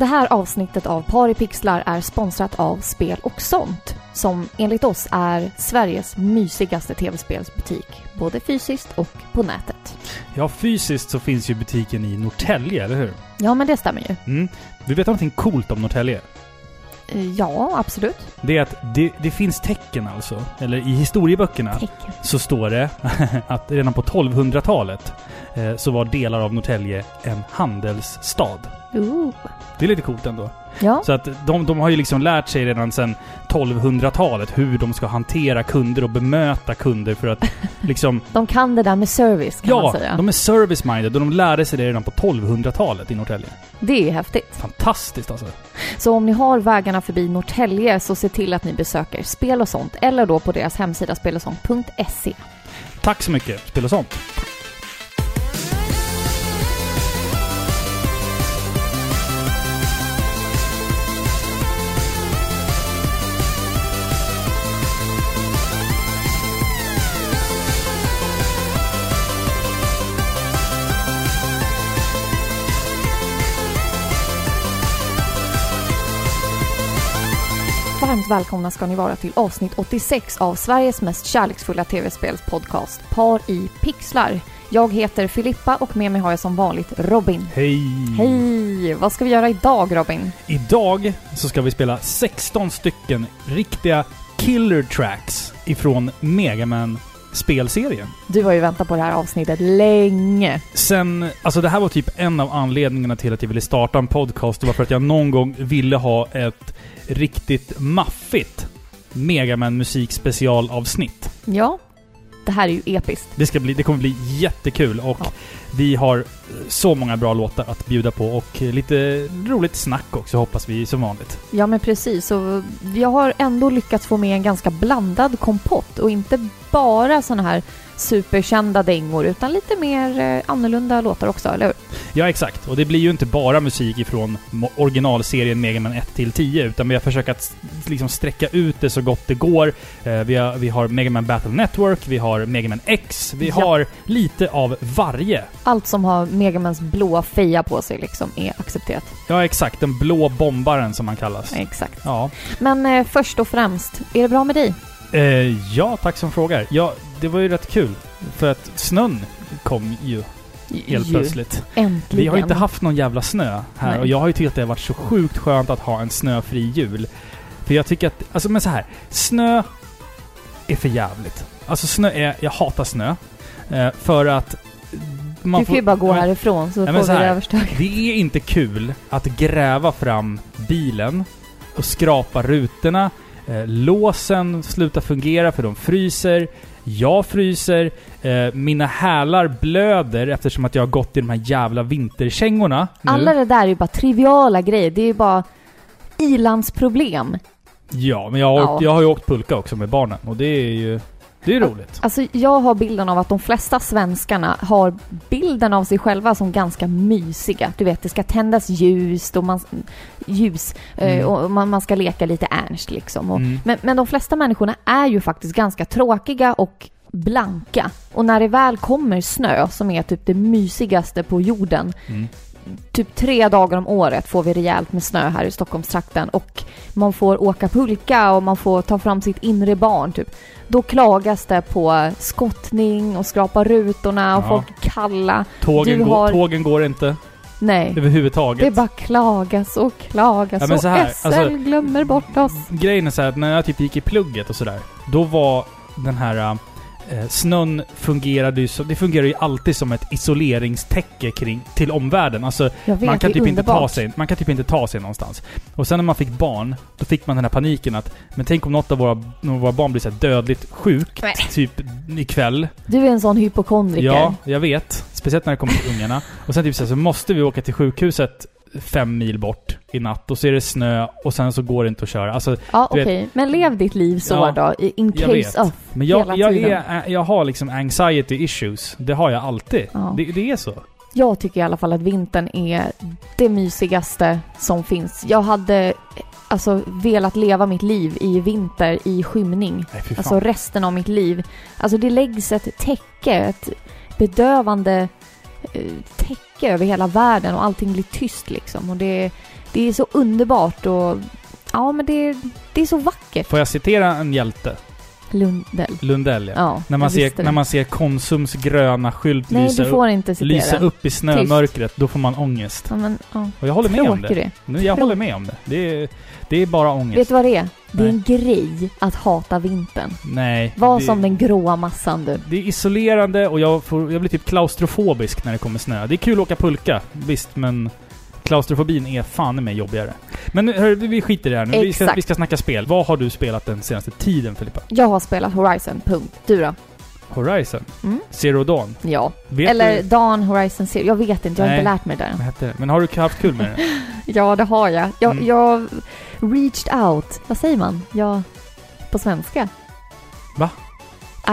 Det här avsnittet av Par i pixlar är sponsrat av Spel och sånt som enligt oss är Sveriges mysigaste tv-spelsbutik, både fysiskt och på nätet. Ja, fysiskt så finns ju butiken i Norrtälje, eller hur? Ja, men det stämmer ju. Mm. Du vet någonting coolt om Norrtälje? Eh, Ja, absolut. Det är att det, det finns tecken alltså, eller i historieböckerna Tecken. så står det att redan på 1200-talet eh, så var delar av Norrtälje en handelsstad. Ooh. Det är lite coolt ändå. Ja, Så att de, de har ju liksom lärt sig redan sedan 1200-talet hur de ska hantera kunder och bemöta kunder för att liksom... de kan det där med service kan man ja, säga. de är service-minded och de lärde sig det redan på 1200-talet i Norrtälje. Det är häftigt. Fantastiskt alltså. Så om ni har vägarna förbi Norrtälje så se till att ni besöker Spel och sånt eller då på deras hemsida spelosont.se. Tack så mycket, Spel och sånt. Välkomna ska ni vara till avsnitt 86 av Sveriges mest kärleksfulla tv-spelspodcast Par i pixlar. Jag heter Filippa och med mig har jag som vanligt Robin. Hej! Hej! Vad ska vi göra idag Robin? Idag så ska vi spela 16 stycken riktiga killer tracks ifrån Megaman spelserien. Du har ju väntat på det här avsnittet länge. Sen, alltså det här var typ en av anledningarna till att jag ville starta en podcast. Det var för att jag någon gång ville ha ett riktigt maffigt Megaman musikspecialavsnitt. Ja, det här är ju episkt. Det, ska bli, det kommer bli jättekul och Ja. vi har så många bra låtar att bjuda på och lite roligt snack också hoppas vi som vanligt. Ja men precis, och jag har ändå lyckats få med en ganska blandad kompott och inte bara såna här superkända dängor utan lite mer eh, annorlunda låtar också, eller hur? Ja, exakt. Och det blir ju inte bara musik ifrån originalserien Mega Man 1 till 10, utan vi har försökt att liksom sträcka ut det så gott det går. Eh, vi, har, vi har Mega Man Battle Network, vi har Mega Man X, vi Ja. har lite av varje. Allt som har Megamans blåa feja på sig liksom är accepterat. Ja, exakt. Den blå bombaren som han kallas. Exakt. Ja. Men eh, först och främst, är det bra med dig? Eh, ja, tack som frågar. Ja, det var ju rätt kul. För att snön kom ju helt Ju, plötsligt. Äntligen. Vi har ju inte haft någon jävla snö här Nej. och jag har ju tyckt att det har varit så sjukt skönt att ha en snöfri jul. För jag tycker att, alltså men så här, snö är för jävligt. Alltså snö är, jag hatar snö. Eh, för att man Du kan ju bara gå men härifrån så får så vi det här. överstökat. Det är inte kul att gräva fram bilen och skrapa rutorna. Eh, låsen slutar fungera för de fryser. Jag fryser. Eh, mina hälar blöder eftersom att jag har gått i de här jävla vinterkängorna nu. Alla det där är ju bara triviala grejer. Det är ju bara ilandsproblem. Ja, men jag har, åkt, Ja. jag har ju åkt pulka också med barnen och det är ju... Det är roligt. Alltså jag har bilden av att de flesta svenskarna har bilden av sig själva som ganska mysiga. Du vet, det ska tändas ljus och man, ljus eh, Mm. och man, man ska leka lite ernst liksom. Och, Mm. men, men de flesta människorna är ju faktiskt ganska tråkiga och blanka. Och när det väl kommer snö, som är typ det mysigaste på jorden, Mm. Typ tre dagar om året får vi rejält med snö här i Stockholmstrakten och man får åka pulka och man får ta fram sitt inre barn typ. Då klagas det på skottning och skrapa rutorna och Ja. folk kalla. Tågen, Du går, har- tågen går inte Nej. överhuvudtaget. Det är bara klagas och klagas Ja, men och så här, SL alltså- glömmer bort oss. Grejen är så här att när jag typ gick i plugget och sådär, då var den här snön fungerade ju så, det fungerar ju alltid som ett isoleringstäcke kring, till omvärlden. Alltså, vet, man kan typ inte ta sig, man kan typ inte ta sig någonstans. Och sen när man fick barn, då fick man den här paniken att, men tänk om något av våra, våra barn blir så här dödligt sjukt, Nej. typ ikväll. Du är en sån hypokondriker. Ja, jag vet. Speciellt när det kommer till ungarna. Och sen typ så, här, så måste vi åka till sjukhuset fem mil bort i natt och så är det snö och sen så går det inte att köra. Alltså, Ja, okej. Men lev ditt liv så Ja, då, i- in jag case vet. of. Men jag, Hela jag, tiden. är, jag har liksom anxiety issues. Det har jag alltid. Ja. Det, det är så. Jag tycker i alla fall att vintern är det mysigaste som finns. Jag hade alltså velat leva mitt liv i vinter i skymning. Nej. Alltså resten av mitt liv. Alltså det läggs ett täcke, ett bedövande eh, täcke över hela världen och allting blir tyst liksom. Och det, det är så underbart och ja, men det, det är så vackert. Får jag citera en hjälte? Lundell. Lundell ja. Ja, när, man ser, det. när man ser Konsums gröna skylt Nej, lysa, upp, lysa upp i snömörkret, då får man ångest. Ja, men, ja. Och jag håller med om Tråkig det. du är. Nu, jag Tråkig. håller med om det. Det är, det är bara ångest. Vet du vad det är? Det är en grej att hata vintern. Nej. Var det, som den gråa massan du. det är isolerande och jag, får, jag blir typ klaustrofobisk när det kommer snö. Det är kul att åka pulka, visst, men klaustrofobin är fan med jobbigare. Men nu, hör, vi skiter i det här nu. Vi ska, Exakt. vi ska snacka spel. Vad har du spelat den senaste tiden, Filippa? Jag har spelat Horizon, punkt. Du då? Horizon? Mm. Zero Dawn? Ja. Vet Eller du Dawn Horizon Zero. Jag vet inte, jag har Nej. inte lärt mig det där. Men har du haft kul med det? Ja, det har jag. Jag, Mm. jag reached out. Vad säger man? Jag... På svenska? Va?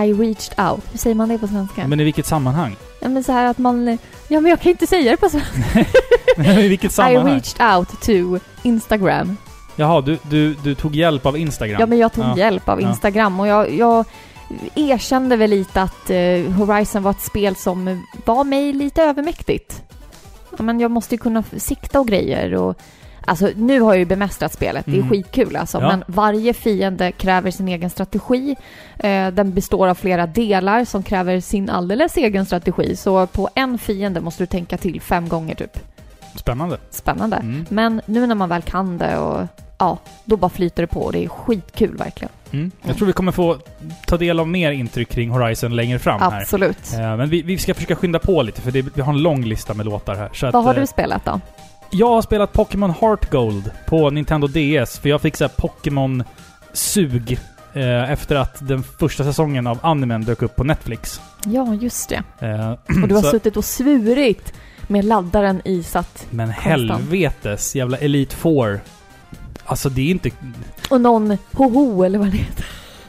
I reached out. Hur säger man det på svenska? Men i vilket sammanhang? Ja, men så här att man... Ja, men jag kan inte säga det på svenska. I vilket I sammanhang? reached out to Instagram. Jaha, du, du, du tog hjälp av Instagram? Ja, men jag tog Ja. hjälp av Ja. Instagram och jag, jag erkände väl lite att eh, Horizon var ett spel som var mig lite övermäktigt. Ja, men jag måste ju kunna sikta och grejer och Alltså nu har jag ju bemästrat spelet, det är Mm. skitkul alltså. Ja. Men varje fiende kräver sin egen strategi. Eh, den består av flera delar som kräver sin alldeles egen strategi. Så på en fiende måste du tänka till fem gånger typ. Spännande. Spännande. Mm. Men nu när man väl kan det och ja, då bara flyter det på och det är skitkul verkligen. Mm. Jag tror vi kommer få ta del av mer intryck kring Horizon längre fram här. Absolut. Eh, Men vi, vi ska försöka skynda på lite för det, vi har en lång lista med låtar här. Vad att, har eh, du spelat då? Jag har spelat Pokémon Heart Gold på Nintendo DS, för jag fick så här Pokémon-sug eh, efter att den första säsongen av animen dök upp på Netflix. Ja, just det. Eh, Och du har så- suttit och svurit med laddaren isatt. Men konstant. helvetes jävla Elite Four. Alltså det är inte... Och någon ho-ho eller vad det heter.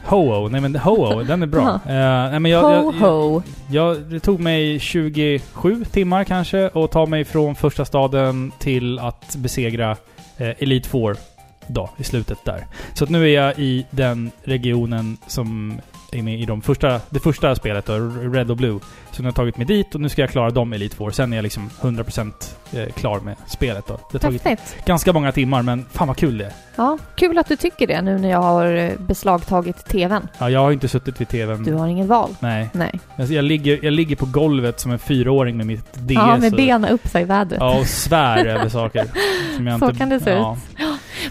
Ho-Oh, nej men Ho-Oh, den är bra. Eh, nej men jag, jag, jag, Ho-ho. jag, det tog mig 27 timmar kanske och ta mig från första staden till att besegra eh, Elite Four då, i slutet där. Så att nu är jag i den regionen som med i de första, det första spelet då, Red och Blue. Så nu har jag tagit mig dit och nu ska jag klara dem Elite Four. Sen är jag liksom 100% eh, klar med spelet då. Det har tagit Häftigt. ganska många timmar men fan vad kul det är. Ja, kul att du tycker det nu när jag har eh, beslagtagit TVn. Ja, jag har inte suttit vid TVn. Du har inget val. Nej. Nej. Alltså, jag, ligger, jag ligger på golvet som en fyraåring med mitt DS. Ja, med benen upp sig i vädret. Ja, och svär över saker. Som jag Så inte, kan det se ja.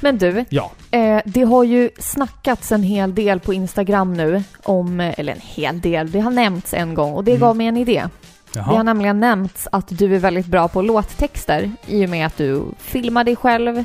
Men du, Ja. Eh, det har ju snackats en hel del på Instagram nu om, eh, eller en hel del, det har nämnts en gång och det Mm. gav mig en idé. Det har Jaha. nämligen nämnts att du är väldigt bra på låttexter i och med att du filmar dig själv.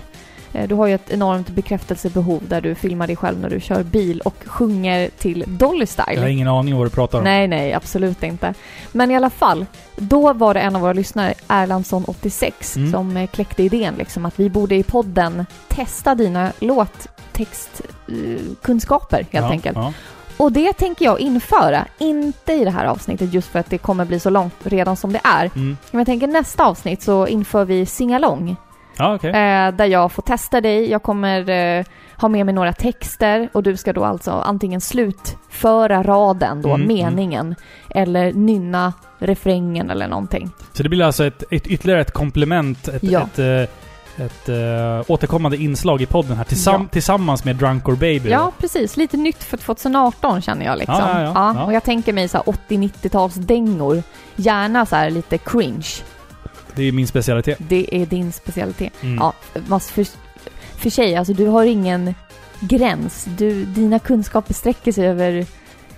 Eh, Du har ju ett enormt bekräftelsebehov där du filmar dig själv när du kör bil och sjunger till Dolly Jag har Style. ingen aning om vad du pratar om. Nej, nej, absolut inte. Men i alla fall, då var det en av våra lyssnare, Erlandsson86, Mm. som eh, kläckte idén liksom att vi borde i podden testa dina låttextkunskaper helt ja, enkelt. Ja. Och det tänker jag införa, inte i det här avsnittet just för att det kommer bli så långt redan som det är. Mm. Men jag tänker nästa avsnitt så inför vi singalong. Ja, okej. Eh, där jag får testa dig. Jag kommer eh, ha med mig några texter och du ska då alltså antingen slutföra raden då, Mm, meningen, eller nynna refrängen eller någonting. Så det blir alltså ett, ett, ytterligare ett komplement, ett, Ja. ett, eh, ett, eh, återkommande inslag i podden här tillsam, Ja. tillsammans med Drunk or Baby. Ja, precis. Lite nytt för 2018 känner jag liksom. Ja, ja, ja. Och jag tänker mig så här 80-90-tals dängor. Gärna så här lite cringe. Det är min specialitet. Det är din specialitet. Mm. Ja, fast för, för sig, alltså du har ingen gräns. Du, dina kunskaper sträcker sig över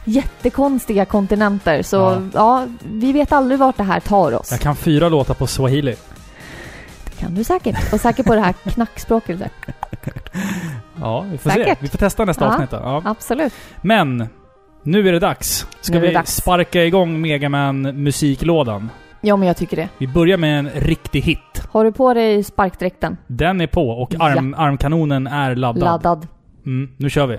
jättekonstiga kontinenter. Så Ja. ja. vi vet aldrig vart det här tar oss. Jag kan fyra låtar på swahili. Det kan du säkert. Och säkert på det här knackspråket. Där. Ja, vi får se. Säkert. Vi får testa nästa Ja. avsnitt då. Ja. Absolut. Men, nu är det dags. Ska Nu vi dags. sparka igång Megaman musiklådan? Ja, men jag tycker det. Vi börjar med en riktig hit. Har du på dig sparkdräkten? Den är på och arm, armkanonen är laddad. Laddad. Mm, nu kör vi.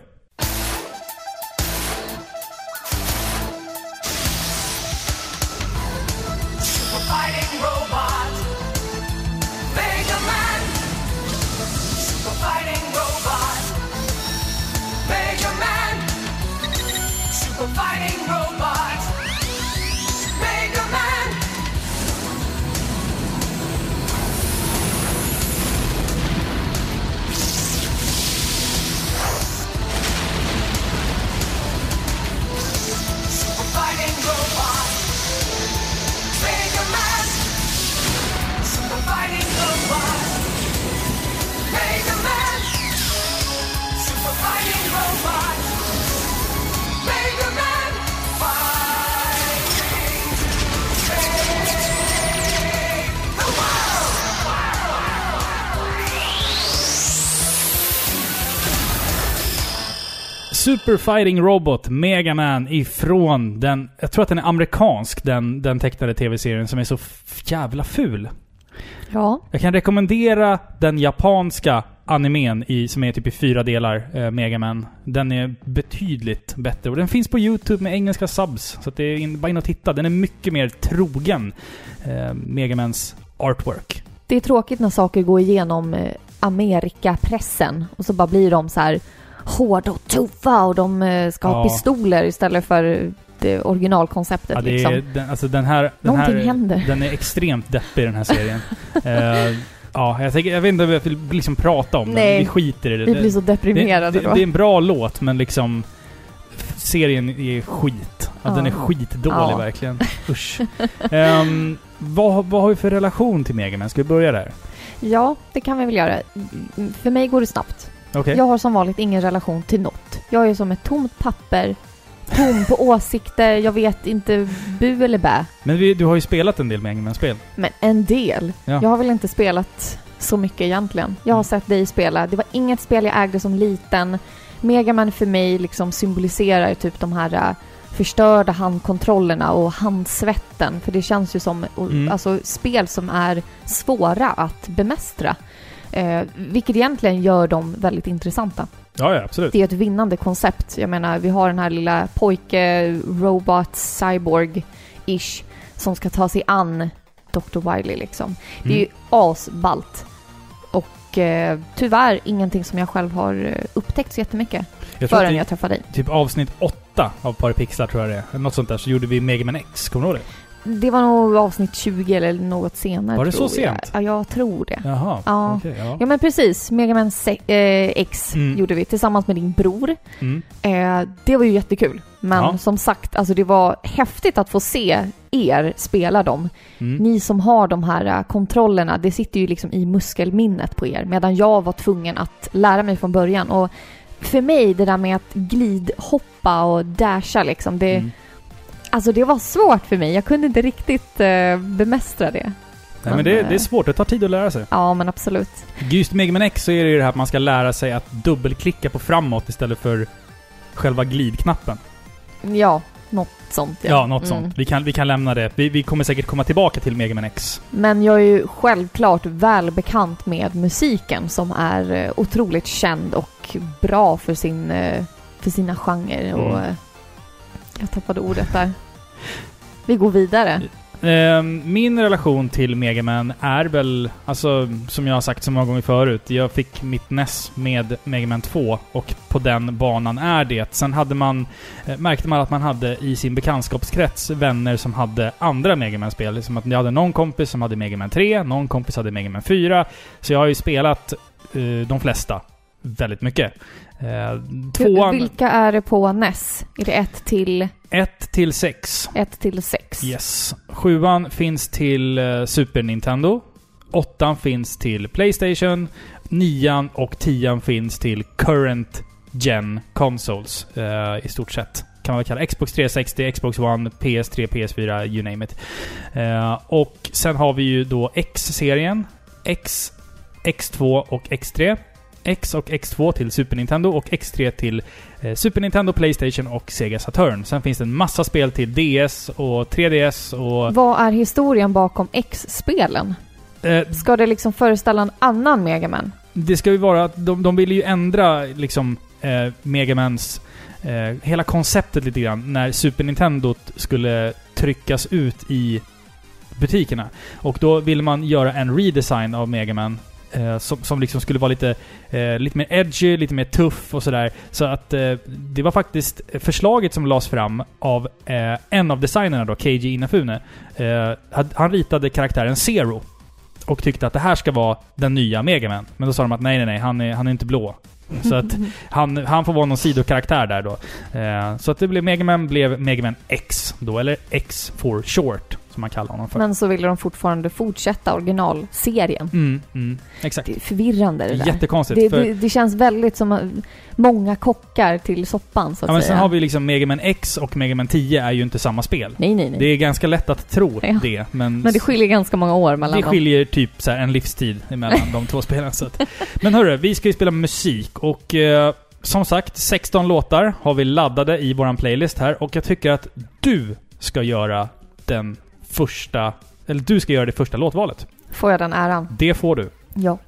Super Fighting Robot Mega Man ifrån den... Jag tror att den är amerikansk, den, den tecknade tv-serien som är så jävla ful. Ja. Jag kan rekommendera den japanska animen i, som är typ i fyra delar, eh, Mega Man. Den är betydligt bättre. Och den finns på YouTube med engelska subs. Så det är in, bara in och titta. Den är mycket mer trogen eh, Mega Mans artwork. Det är tråkigt när saker går igenom eh, Amerikapressen och så bara blir de så här hårda och tuffa och de eh, ska ha Ja. pistoler istället för det originalkonceptet Ja, det liksom. är, den, alltså den här... Den Någonting här, händer. Den är extremt deppig den här serien. Eh, ja, jag, tänker, jag vet inte om jag vill liksom prata om Nej. den. Vi skiter i det. Vi blir så deprimerade det, det, då. det är en bra låt, men liksom... Serien är skit. Ja. Den är skitdålig Ja. verkligen. Usch. Ehm, vad, vad har vi för relation till Mega Man? Ska vi börja där? Ja, det kan vi väl göra. För mig går det snabbt. Okej. Jag har som vanligt ingen relation till något. Jag är som ett tomt papper, tom på åsikter, jag vet inte bu eller bä. Men vi, du har ju spelat en del Mega Man-spel. Men en del. Ja. Jag har väl inte spelat så mycket egentligen. Jag har Mm. sett dig spela. Det var inget spel jag ägde som liten. Megaman för mig liksom symboliserar typ de här äh, förstörda handkontrollerna och handsvetten. För det känns ju som Mm. alltså, spel som är svåra att bemästra. Eh, vilket egentligen gör dem väldigt intressanta. Ja, ja, absolut. Det är ett vinnande koncept. Jag menar, vi har den här lilla pojke, robot, cyborg-ish som ska ta sig an Dr. Wily liksom. Det är ju Mm. asballt. Och eh, tyvärr ingenting som jag själv har eh, upptäckt så jättemycket Jag förrän jag träffade dig. typ avsnitt åtta av Parapixlar tror jag det är. Något sånt där. Så gjorde vi Mega Man X. Kommer du ihåg det? Det var nog avsnitt 20 eller något senare. Var det så jag. sent? Ja, jag tror det. Jaha. Ja. Okej, ja. Ja men precis, Mega Man se- eh, X Mm. gjorde vi tillsammans med din bror. Mm. Eh, det var ju jättekul. Men Ja. som sagt, alltså det var häftigt att få se er spela dem. Mm. Ni som har de här eh, kontrollerna, det sitter ju liksom i muskelminnet på er. Medan jag var tvungen att lära mig från början. Och för mig, det där med att glidhoppa och dasha liksom, det, Mm. Alltså det var svårt för mig. Jag kunde inte riktigt eh, bemästra det. Nej, men det, eh, det är svårt. Det tar tid att lära sig. Ja, men absolut. Just Mega Man X så är det ju det här att man ska lära sig att dubbelklicka på framåt istället för själva glidknappen. Ja, något sånt. Ja, något Mm. sånt. Vi kan, vi kan lämna det. Vi, vi kommer säkert komma tillbaka till Mega Man X. Men jag är ju självklart väl bekant med musiken som är eh, otroligt känd och bra för, sin, eh, för sina genrer. Och, Mm. eh, jag tappade ordet där. Vi går vidare. Ehm, min relation till Mega Man är väl, alltså som jag har sagt så många gånger förut, jag fick mitt NES med Mega Man 2 och på den banan är det. Sen hade man, eh, märkte man att man hade i sin bekantskapskrets vänner som hade andra Mega Man-spel. Liksom att jag hade någon kompis som hade Mega Man 3, någon kompis hade Mega Man 4. Så jag har ju spelat eh, de flesta väldigt mycket. Uh, tvåan, Vilka är det på NES? Är det 1 till 1 till 6. 1 till 6? Yes. Sjuan finns till eh, Super Nintendo. Åttan finns till Playstation. Nian och tian finns till Current Gen Consoles eh, i stort sett. Kan man väl kalla Xbox 360, Xbox One, PS3, PS4, you name it. Eh, och sen har vi ju då X-serien. X, X2 och X3. X och X2 till Super Nintendo och X3 till eh, Super Nintendo, Playstation och Sega Saturn. Sen finns det en massa spel till DS och 3DS och... Vad är historien bakom X-spelen? Eh, Ska det liksom föreställa en annan Megaman? det ska ju vara att de, de ville ju ändra liksom eh, Megamans... Eh, hela konceptet lite grann när Super Nintendo skulle tryckas ut i butikerna. Och då ville man göra en redesign av Megaman eh, som, som liksom skulle vara lite, eh, lite mer edgy, lite mer tuff och sådär. Så att eh, det var faktiskt förslaget som lades fram av eh, en av designerna då, KG Inafune. Eh, han ritade karaktären Zero och tyckte att det här ska vara den nya Megaman. Men då sa de att nej, nej, nej, han är, han är inte blå. Så att han, han får vara någon sidokaraktär där då. Så att det blev Megaman blev Megaman X då, eller X for short, som man kallar honom för. Men så ville de fortfarande fortsätta originalserien. Mm, mm, exakt. Det är förvirrande det där. Jättekonstigt. Det, för, det, det känns väldigt som många kockar till soppan så att ja, men säga. sen har vi liksom Megaman X och Megaman 10 är ju inte samma spel. Nej, nej, nej. Det är ganska lätt att tro Ja. det, men... Men det skiljer ganska många år mellan det dem. skiljer typ så en livstid mellan de två spelen. Så att. Men hörru, vi ska ju spela musik och eh, som sagt, 16 låtar har vi laddade i våran playlist här och jag tycker att du ska göra den första... Eller du ska göra det första låtvalet. Får jag den äran? Det får du. Ja.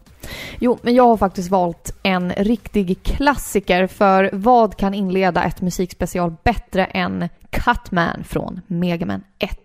Jo, men jag har faktiskt valt en riktig klassiker för vad kan inleda ett musikspecial bättre än Cutman från Mega Man 1?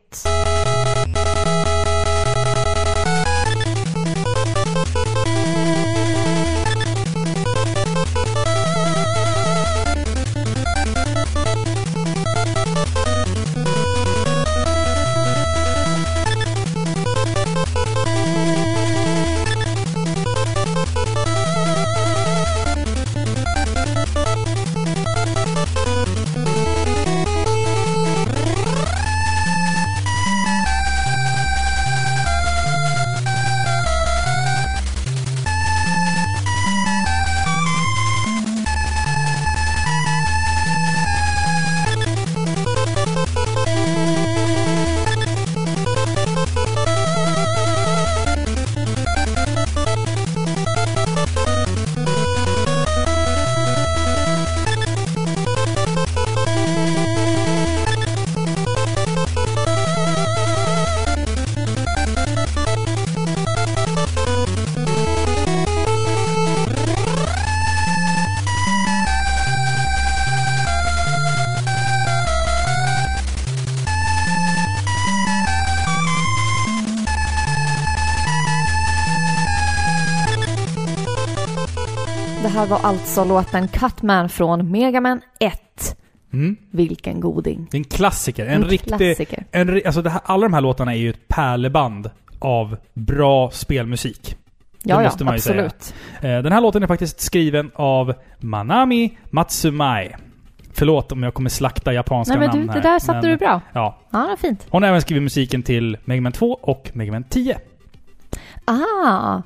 Här var alltså låten Cutman från Mega Man 1. Mm. Vilken goding. Det är en klassiker. En, En riktig... klassiker. En, alltså det här, alla de här låtarna är ju ett pärleband av bra spelmusik. Ja, ja, måste man ju säga. absolut. Eh, Den här låten är faktiskt skriven av Manami Matsumai. Förlåt om jag kommer slakta japanska Nej men namn du, det där satte men- du bra. Ja. Ja, det var fint. Hon har även skrivit musiken till Mega Man 2 och Mega Man 10. Ah,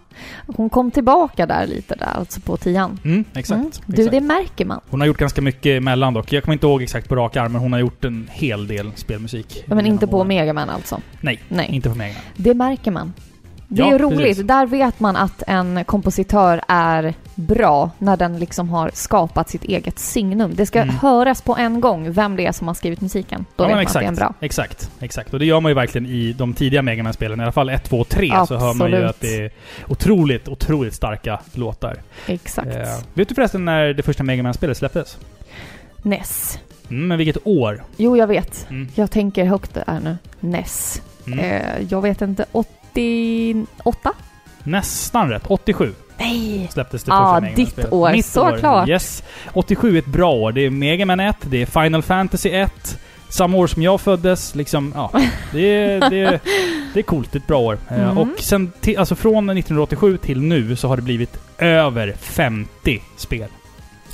hon kom tillbaka där lite där, alltså på tian. Mm, exakt. Mm. Du, exakt. det märker man. Hon har gjort ganska mycket emellan dock. Jag kommer inte ihåg exakt på rak arm, men hon har gjort en hel del spelmusik. Ja, men inte på åren. Mega Man alltså. Nej, Nej. inte på Mega Man. Det märker man. Det Ja, är roligt. precis. Där vet man att en kompositör är bra när den liksom har skapat sitt eget signum. Det ska Mm. höras på en gång vem det är som har skrivit musiken. Då ja, vet man att det är en bra. Exakt, exakt. Och det gör man ju verkligen i de tidiga Mega Man-spelen. I alla fall 1, 2 och 3 så hör man ju att det är otroligt, otroligt starka låtar. Exakt. Eh, vet du förresten när det första Mega Man-spelet släpptes? NES. Mm, men vilket år? Jo, jag vet. Mm. Jag tänker högt där nu. NES. Mm. Eh, jag vet inte. 88? Nästan rätt. 87 Nej! släpptes det Ja, första ditt Man-spelet. år. Mitt Såklart. Yes. 87 är ett bra år. Det är Mega Man 1, det är Final Fantasy 1. Samma år som jag föddes. Liksom, ja. Det är, det är, det är coolt. Det är ett bra år. Eh, Mm. Och sen, till, alltså från 1987 till nu så har det blivit över 50 spel.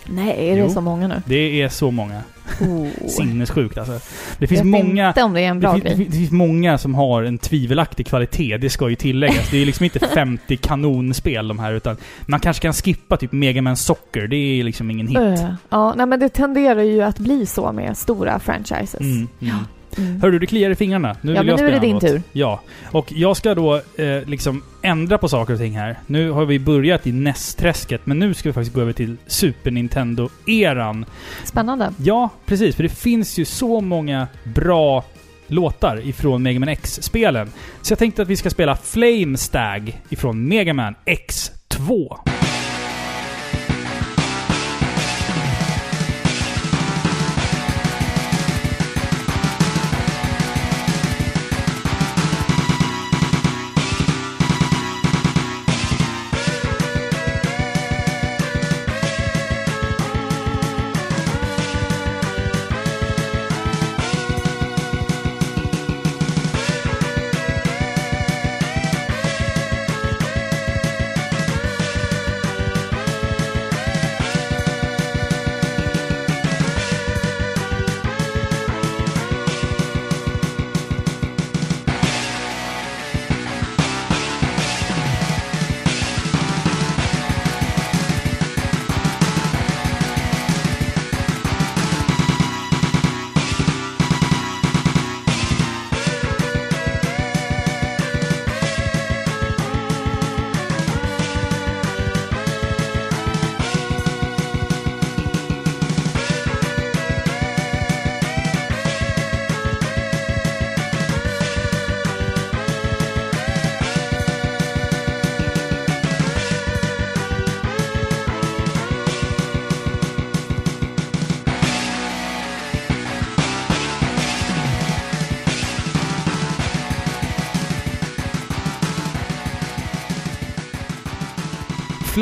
Nej, är det Jo. så många nu? Det är så många. Oh. Sinnessjukt alltså. Det finns många... inte om det är en bra det, grej. finns, det finns många som har en tvivelaktig kvalitet, det ska ju tilläggas. Det är liksom inte 50 kanonspel de här, utan man kanske kan skippa typ Mega Man Soccer, det är liksom ingen hit. Öh. Ja, nej men det tenderar ju att bli så med stora franchises. Mm, mm. Mm. Hörru, du kliar i fingrarna. Nu Ja, vill men jag nu är det din tur. Ja. Och jag ska då eh, liksom ändra på saker och ting här. Nu har vi börjat i NES-träsket, men nu ska vi faktiskt gå över till Super Nintendo-eran. Spännande. Ja, precis. För det finns ju så många bra låtar ifrån Mega Man X-spelen. Så jag tänkte att vi ska spela Flame Stag ifrån Mega Man X2.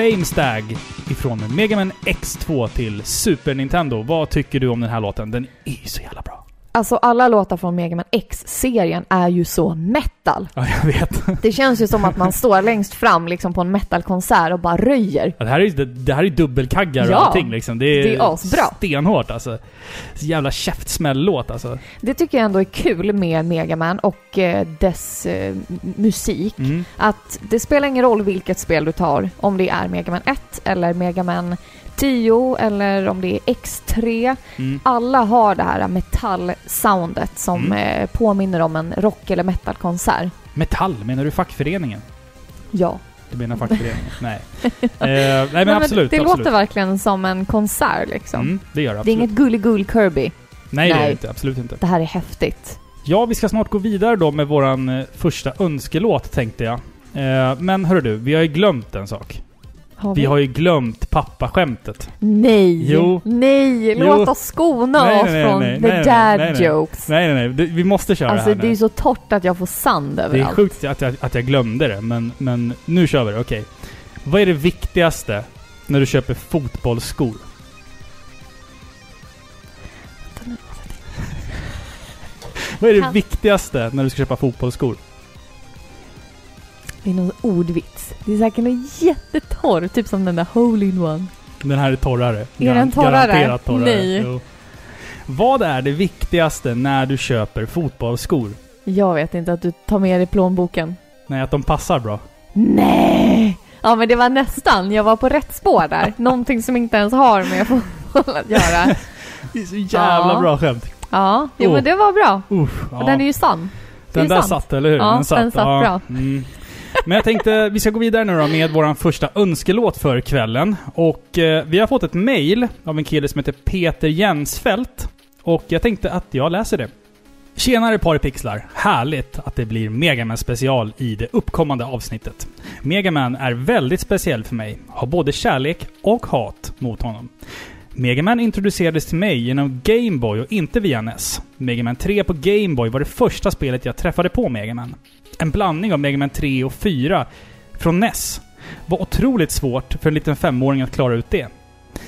Flamestag ifrån Mega Man X2 till Super Nintendo. Vad tycker du om den här låten? Den är ju så jävla. Alltså alla låtar från Mega Man X-serien är ju så metal. Ja, jag vet. Det känns ju som att man står längst fram liksom på en metalkonsert och bara röjer. Ja, det här är ju det, här är dubbelkaggar och Ja, allting liksom. Det är, det är asbra. stenhårt alltså. Så jävla käftsmäll-låt alltså. Det tycker jag ändå är kul med Mega Man och eh, dess eh, musik. Mm. Att det spelar ingen roll vilket spel du tar, om det är Mega Man 1 eller Mega Man 10 eller om det är X3. Mm. Alla har det här metallsoundet som Mm. eh, påminner om en rock eller metalkonsert. Metall, menar du fackföreningen? Ja. Du menar fackföreningen? nej. Eh, nej men absolut, det absolut. låter verkligen som en konsert liksom. Mm, det gör det Det är absolut. inget gulligull Kirby. Nej, det är Nej. det inte. Absolut inte. Det här är häftigt. Ja, vi ska snart gå vidare då med våran eh, första önskelåt tänkte jag. Eh, men hörru du, vi har ju glömt en sak. Har Vi har ju glömt pappaskämtet. Nej! Jo. Nej! Jo. Låt oss skona Nej, oss nej, från nej, the dad jokes. Nej, nej, nej. Vi måste köra Alltså det här det är så torrt att jag får sand Det är överallt. sjukt att jag, att jag glömde det, men, men nu kör vi det. Okej. Vad är det viktigaste när du köper fotbollsskor? Vad är det viktigaste när du ska köpa fotbollsskor? Det är någon ordvits. Det är säkert något jättetorr, typ som den där hole in one. Den här är torrare. Är den torrare? Garanterat torrare. Nej. Jo. Vad är det viktigaste när du köper fotbollsskor? Jag vet inte att du tar med dig plånboken. Nej, att de passar bra. Nej! Ja men det var nästan. Jag var på rätt spår där. Någonting som inte ens har med fotboll att göra. Det är så jävla Ja. bra skämt. Ja, jo Oh. men det var bra. Uff, ja. den är ju sann. Den är där sant. satt, eller hur? Ja, den satt bra. Mm. Men jag tänkte vi ska gå vidare nu då med vår första önskelåt för kvällen. Och eh, vi har fått ett mail av en kille som heter Peter Jensfelt. Och jag tänkte att jag läser det. Tjenare paripixlar! Härligt att det blir Megaman special i det uppkommande avsnittet. Megaman är väldigt speciell för mig. Har både kärlek och hat mot honom. Megaman introducerades till mig genom Gameboy och inte via NES. Megaman 3 på Gameboy var det första spelet jag träffade på Megaman. En blandning av Megaman 3 och 4 från NES. Var otroligt svårt för en liten femåring att klara ut det.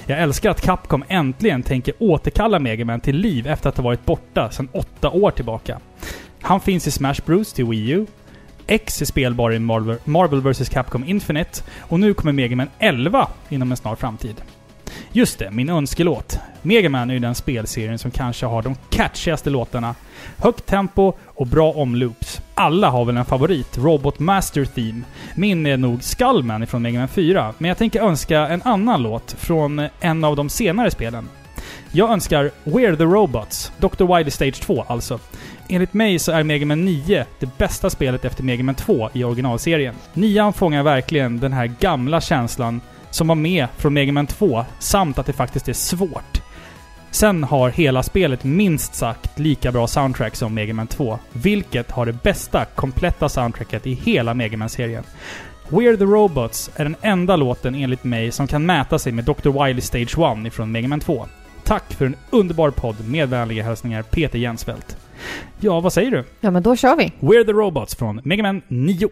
Jag älskar att Capcom äntligen tänker återkalla Megaman till liv efter att ha varit borta sedan åtta år tillbaka. Han finns i Smash Bros till Wii U, X är spelbar i Marvel, Marvel vs Capcom Infinite och nu kommer Megaman 11 inom en snar framtid. Just det, min önskelåt. Megaman är ju den spelserien som kanske har de catchigaste låtarna. Högt tempo och bra omloops. Alla har väl en favorit, Robot Master Theme. Min är nog Skullman från Megaman 4, men jag tänker önska en annan låt från eh, en av de senare spelen. Jag önskar We're the Robots, Dr. Wily Stage 2 alltså. Enligt mig så är Mega Man 9 det bästa spelet efter Mega Man 2 i originalserien. Nian fångar verkligen den här gamla känslan som var med från Mega Man 2, samt att det faktiskt är svårt. Sen har hela spelet minst sagt lika bra soundtrack som Mega Man 2, vilket har det bästa kompletta soundtracket i hela Mega Man-serien. We're the Robots är den enda låten enligt mig som kan mäta sig med Dr. Wily Stage 1 ifrån Mega Man 2. Tack för en underbar podd med vänliga hälsningar Peter Jensfeldt. Ja, vad säger du? Ja men då kör vi. We're the Robots från Mega Man 9.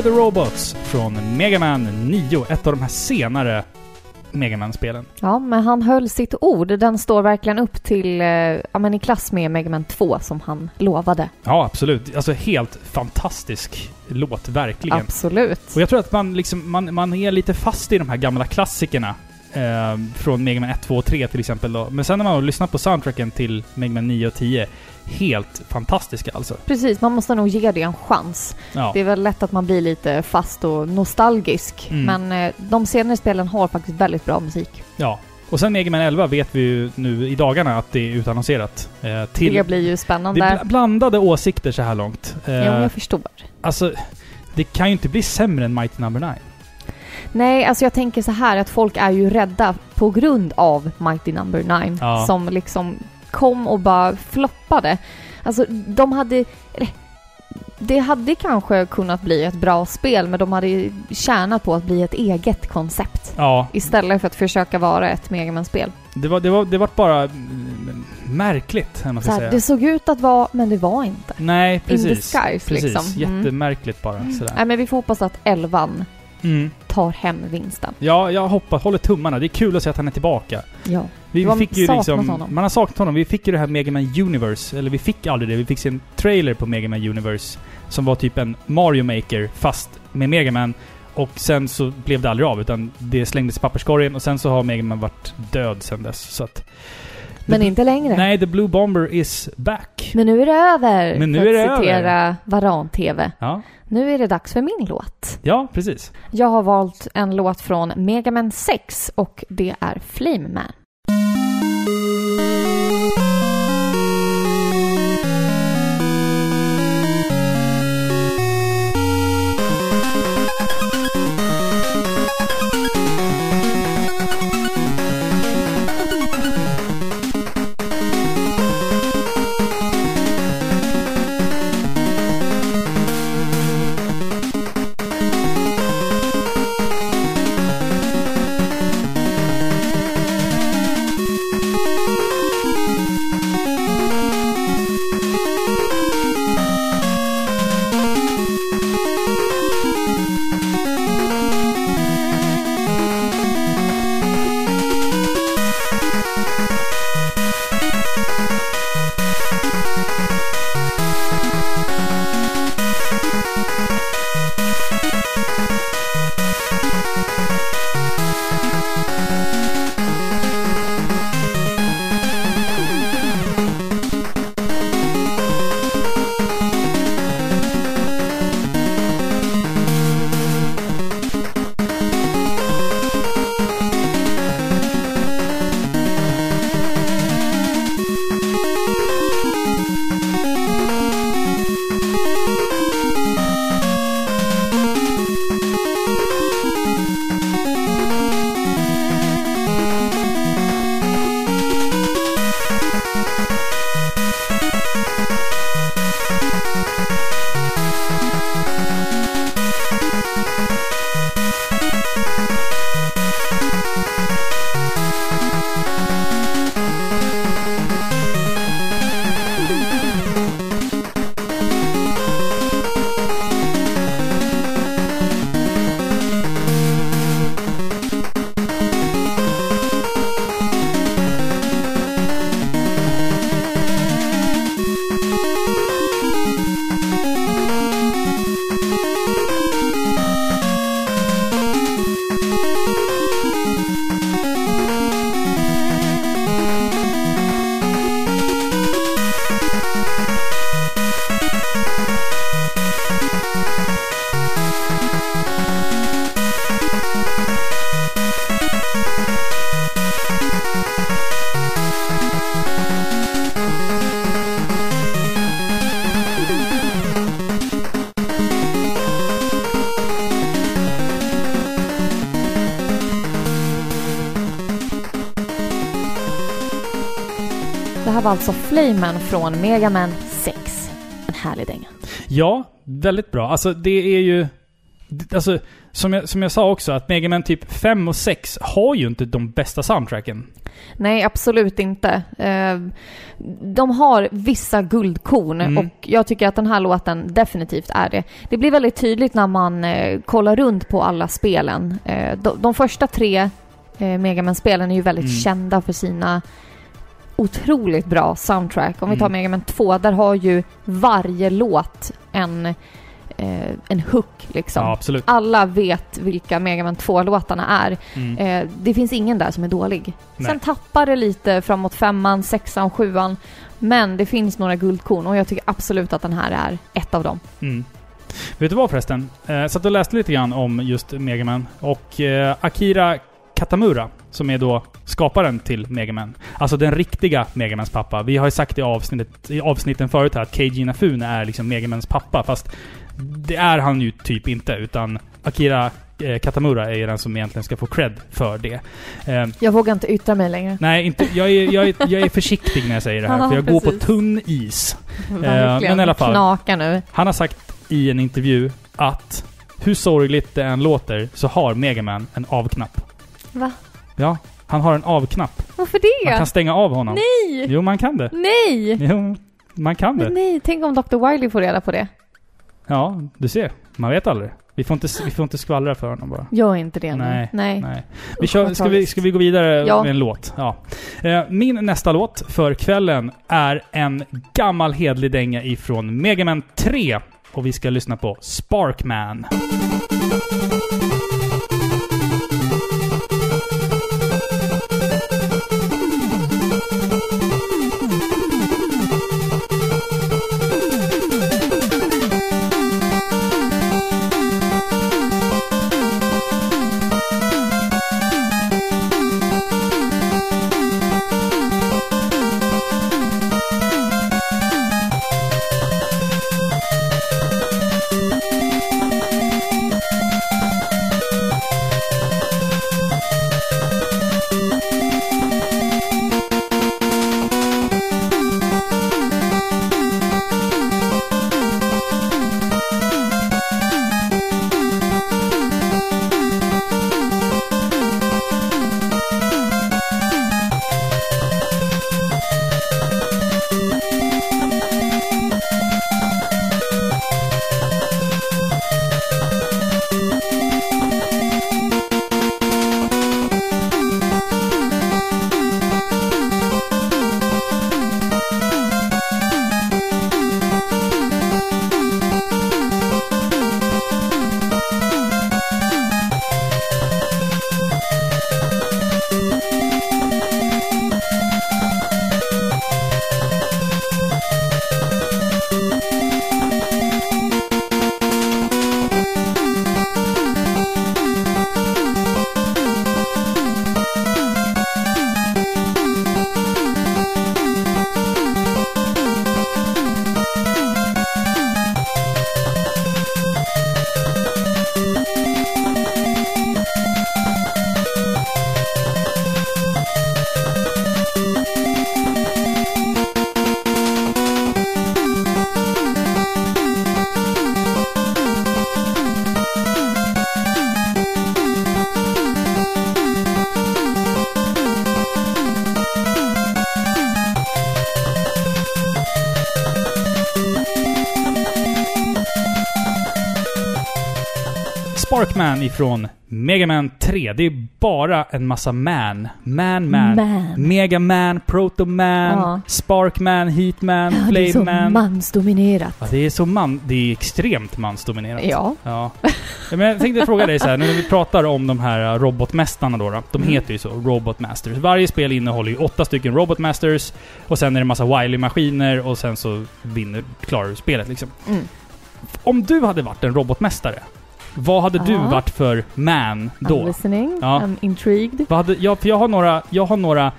We're the Robots från Mega Man 9, ett av de här senare Mega Man-spelen. Ja, men han höll sitt ord. Den står verkligen upp till, eh, ja men i klass med Mega Man 2 som han lovade. Ja, absolut. Alltså helt fantastisk låt, verkligen. Absolut. Och jag tror att man, liksom, man, man är lite fast i de här gamla klassikerna. Eh, från Mega Man 1, 2 och 3 till exempel då. Men sen när man har lyssnat på soundtracken till Mega Man 9 och 10, helt fantastiska alltså. Precis, man måste nog ge det en chans. Ja. Det är väl lätt att man blir lite fast och nostalgisk. Mm. Men eh, de senare spelen har faktiskt väldigt bra musik. ja. Och sen Mega Man 11 vet vi ju nu i dagarna att det är utannonserat. Eh, till, Det blir ju det spännande. är bl- blandade åsikter så här långt. Eh, Ja, men jag förstår. Alltså, det kan ju inte bli sämre än Mighty Number 9. Nej, alltså jag tänker så här att folk är ju rädda på grund av Mighty Number 9 Ja. som liksom kom och bara floppade. Alltså de hade... Det hade kanske kunnat bli ett bra spel men de hade tjänat på att bli ett eget koncept Ja, istället för att försöka vara ett Mega Man-spel. det var, det var, det var bara mm, märkligt, man ska säga. det såg ut att vara, men det var inte. Nej, precis. disguise, precis. liksom. Mm. Jättemärkligt bara. Sådär. Nej, men vi får hoppas att elvan Mm. tar hem vinsten. Ja, jag hoppas, håller tummarna. Det är kul att se att han är tillbaka. Ja. Vi var fick ju liksom, honom. Man har saknat honom. Vi fick ju det här Mega Man Universe. Eller vi fick aldrig det. Vi fick se en trailer på Mega Man Universe. Som var typ en Mario Maker fast med Mega Man. Och sen så blev det aldrig av utan det slängdes i papperskorgen och sen så har Mega Man varit död sen dess. Så att... Men inte längre. Nej, The Blue Bomber is back. Men nu är det över! Men nu för är det att citera Varan-TV. Ja, Nu är det dags för min låt. ja precis. Jag har valt en låt från Mega Man 6 och det är Flame Man. Alltså Flame Man från Mega Man 6. En härlig dänga. Ja, väldigt bra. Alltså det är ju... Alltså, som jag, som jag sa också, att Mega Man typ 5 och 6 har ju inte de bästa soundtracken. Nej, absolut inte. Eh, De har vissa guldkorn Mm. och jag tycker att den här låten definitivt är det. Det blir väldigt tydligt när man eh, kollar runt på alla spelen. Eh, De, första tre eh, Megaman-spelen är ju väldigt Mm. kända för sina otroligt bra soundtrack. Om vi tar Mm. Megaman 2, där har ju varje låt en, eh, en hook liksom. Ja, absolut. Alla vet vilka Megaman 2-låtarna är. Mm. Eh, det finns ingen där som är dålig. Nej. Sen tappar det lite framåt femman, sexan, sjuan. Men det finns några guldkorn och jag tycker absolut att den här är ett av dem. Mm. Vet du vad förresten? Eh, satt och läste lite grann om just Megaman. Och eh, Akira Katamura, som är då skaparen till Megaman. Alltså den riktiga Megamans pappa. Vi har ju sagt i, avsnittet, i avsnitten förut här att Keiji Inafune är liksom Megamans pappa. Fast det är han ju typ inte. Utan Akira eh, Katamura är ju den som egentligen ska få cred för det. Eh, Jag vågar inte yttra mig längre. nej, inte, jag, är, jag, är, jag är försiktig när jag säger det här. För jag går på tunn is. Verkligen. men i alla fall. Nu. Han har sagt i en intervju att hur sorgligt det än låter så har Megaman en avknapp. Va? Ja, han har en avknapp. Varför Man det? kan stänga av honom. Nej! Jo, man kan det. Nej! Jo, man kan Men det. nej, tänk om Dr. Wiley får reda på det. Ja, du ser. Man vet aldrig. Vi får inte, vi får inte skvallra för honom bara. Gör inte det nu. Nej, Nej. Nej. Vi kör, ska, vi, ska vi gå vidare Ja. med en låt? Ja. Eh, Min nästa låt för kvällen är en gammal hedlig dänga ifrån Megaman 3. Och vi ska lyssna på Sparkman. Ifrån Mega Man 3. Det är bara en massa man. Man, man. Man. Mega Man, Proto Man, Ja. Sparkman, Heatman, Ja, det är så mansdominerat. Ja, det är så man... Det är extremt mansdominerat. Ja. Ja. Men jag tänkte fråga dig så här, nu när vi pratar om de här uh, robotmästarna då, då. De Mm. heter ju så, Robotmasters. Varje spel innehåller ju åtta stycken Robotmasters och sen är det en massa Wily-maskiner och sen så vinner, klarar du spelet liksom. Mm. Om du hade varit en robotmästare, vad hade du varit för man I'm då? listening. Ja. I'm intrigued. Vad hade, ja, för jag har några, jag har några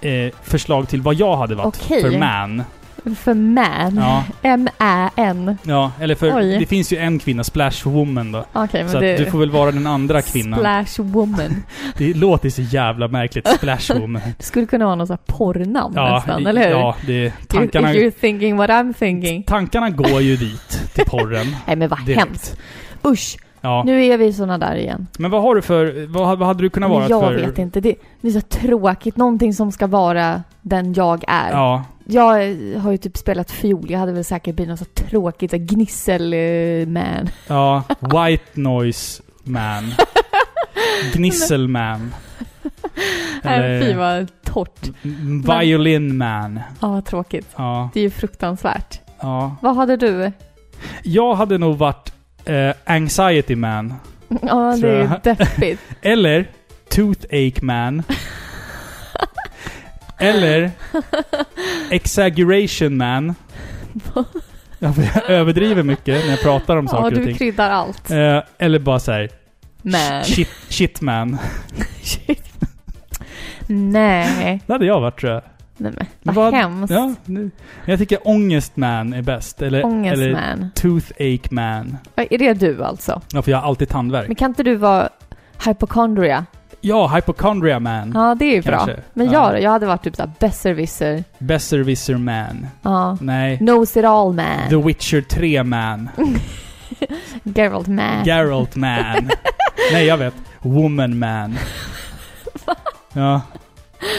eh, förslag till vad jag hade varit Okej. för man. För man. Ja, M-Ä-N. ja, eller för... Oj. Det finns ju en kvinna, Splash Woman då. Okej, men Så det... du får väl vara den andra kvinnan. Splash woman. Det låter så jävla märkligt, Splash Woman. Det skulle kunna vara någon sån här porrnamn Ja, nästan, eller hur? ja det, tankarna, If you're thinking what I'm thinking. tankarna går ju dit, till porren. Nej men vad direkt. hemskt. Usch. Ja. Nu är vi såna där igen. Men vad har du för... Vad, vad hade du kunnat vara jag för... vet inte. Det, det är så tråkigt. Någonting som ska vara den jag är. Ja. Jag eh, har ju typ spelat fiol. Jag hade väl säkert blivit något så tråkigt, så gnissel-man. Ja. White noise man. Gnisselman. Fy vad torrt. Violin man. Ja, tråkigt. Ja. Det är ju fruktansvärt. Ja. Vad hade du? Jag hade nog varit eh, anxiety man. Ja, det är jag. deppigt. Eller toothache man. Eller exaggeration man. Ja, Jag överdriver mycket när jag pratar om Ja, saker och du ting. kryddar allt. Eh, eller bara så här, Man. shit, shit man. Shit. Nej. Det hade jag varit tror jag. Nej men, vad hemskt. Ja, nu. Jag tycker ångestman är bäst. Eller, eller Ångestman. toothache man. Är det du alltså? Ja, för jag har alltid tandvärk. Men kan inte du vara hypochondria? Ja, hypochondria man. Ja, det är ju bra. Men Ja. jag? Jag hade varit typ såhär besserwisser. Besserwisser man. Ja. Nej. Knows it all man. The Witcher 3 man. Geralt man. Geralt man. Nej, jag vet. Woman man. Ja.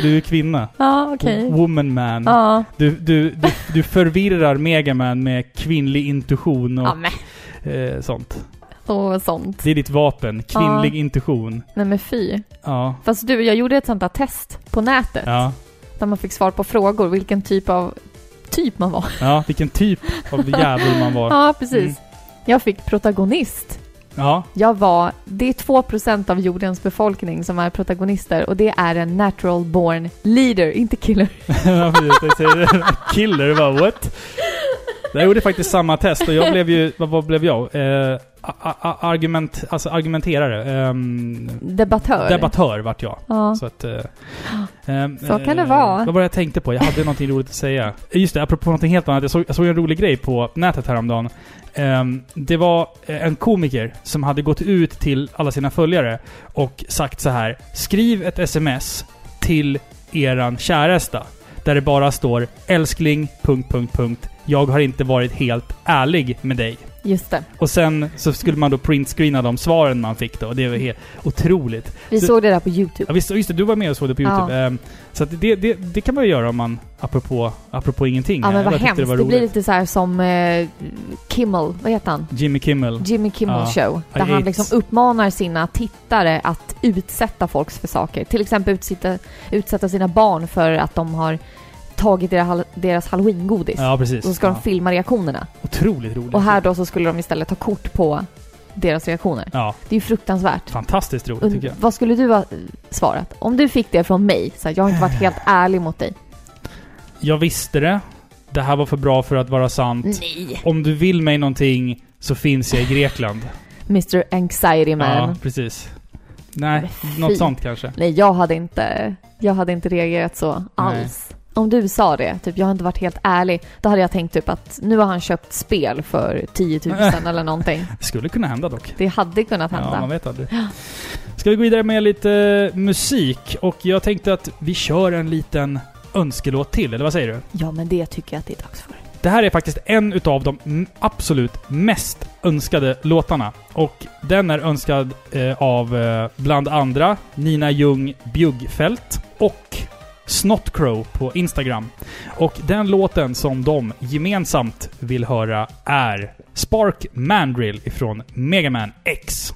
Du är kvinna. ja, okej. Woman man. Ja. Du, du, du, du förvirrar Megaman med kvinnlig intuition och Ja, eh, sånt. Och sånt. Det är ditt vapen. Kvinnlig Ja. intuition. Nej men fy. Ja. Fast du, jag gjorde ett sånt där test på nätet. Ja. Där man fick svar på frågor, vilken typ av typ man var. Ja, vilken typ av jävel man var. Ja, precis. Mm. Jag fick protagonist. Ja. Jag var, det är 2% av jordens befolkning som är protagonister och det är en natural born leader, inte killer. Killer, bara what? Jag gjorde faktiskt samma test och jag blev ju, vad, vad blev jag? Eh, argument, alltså argumenterare. Ehm, Debattör. debattör vart jag. Ja. Så att... Eh, ehm, Så kan det eh, vara. Vad var det jag tänkte på? Jag hade någonting roligt att säga. Just det, apropå någonting helt annat. Jag såg, jag såg en rolig grej på nätet häromdagen. Ehm, det var eh, en komiker som hade gått ut till alla sina följare och sagt så här. Skriv ett sms till eran käresta. Där det bara står älskling... Punkt, punkt, punkt. Jag har inte varit helt ärlig med dig. Just det. Och sen så skulle man då printscreena de svaren man fick då. Och det var helt otroligt. Vi Du- såg det där på YouTube. Ja visst, just det, du var med och såg det på Ja. YouTube. Ehm, så att det, det, det kan man ju göra om man, apropå, apropå ingenting. Ja men vad hemskt. Det, var blir roligt. lite så här som eh, Kimmel, vad heter han? Jimmy Kimmel. Jimmy Kimmel Ja. show. Där I han liksom uppmanar sina tittare att utsätta folk för saker. Till exempel utsätta, utsätta sina barn för att de har tagit deras, deras halloween-godis. Ja, precis. Och så ska ja. de filma reaktionerna. Otroligt roligt. Och här då så skulle de istället ta kort på deras reaktioner. Ja, Det är ju fruktansvärt. fantastiskt roligt Und- tycker jag. vad skulle du ha eh, svarat? Om du fick det från mig, så här, jag har inte varit helt ärlig mot dig. Jag visste det. Det här var för bra för att vara sant. Nej! Om du vill mig någonting så finns jag i Grekland. Mr Anxiety Man. Ja, precis. Nej, något sånt kanske. Nej, jag hade inte, jag hade inte reagerat så alls. Om du sa det, typ jag har inte varit helt ärlig, då hade jag tänkt typ att nu har han köpt spel för 10 000 eller någonting. Det skulle kunna hända dock. Det hade kunnat Ja, hända. man vet aldrig. Ska vi gå vidare med lite musik? Och jag tänkte att vi kör en liten önskelåt till, eller vad säger du? Ja, men det tycker jag att det är dags för. Det här är faktiskt en utav de absolut mest önskade låtarna. Och den är önskad eh, av eh, bland andra Nina Ljung Bjuggfeldt och Snotcrow på Instagram. Och den låten som de gemensamt vill höra är Spark Mandrill ifrån Mega Man X.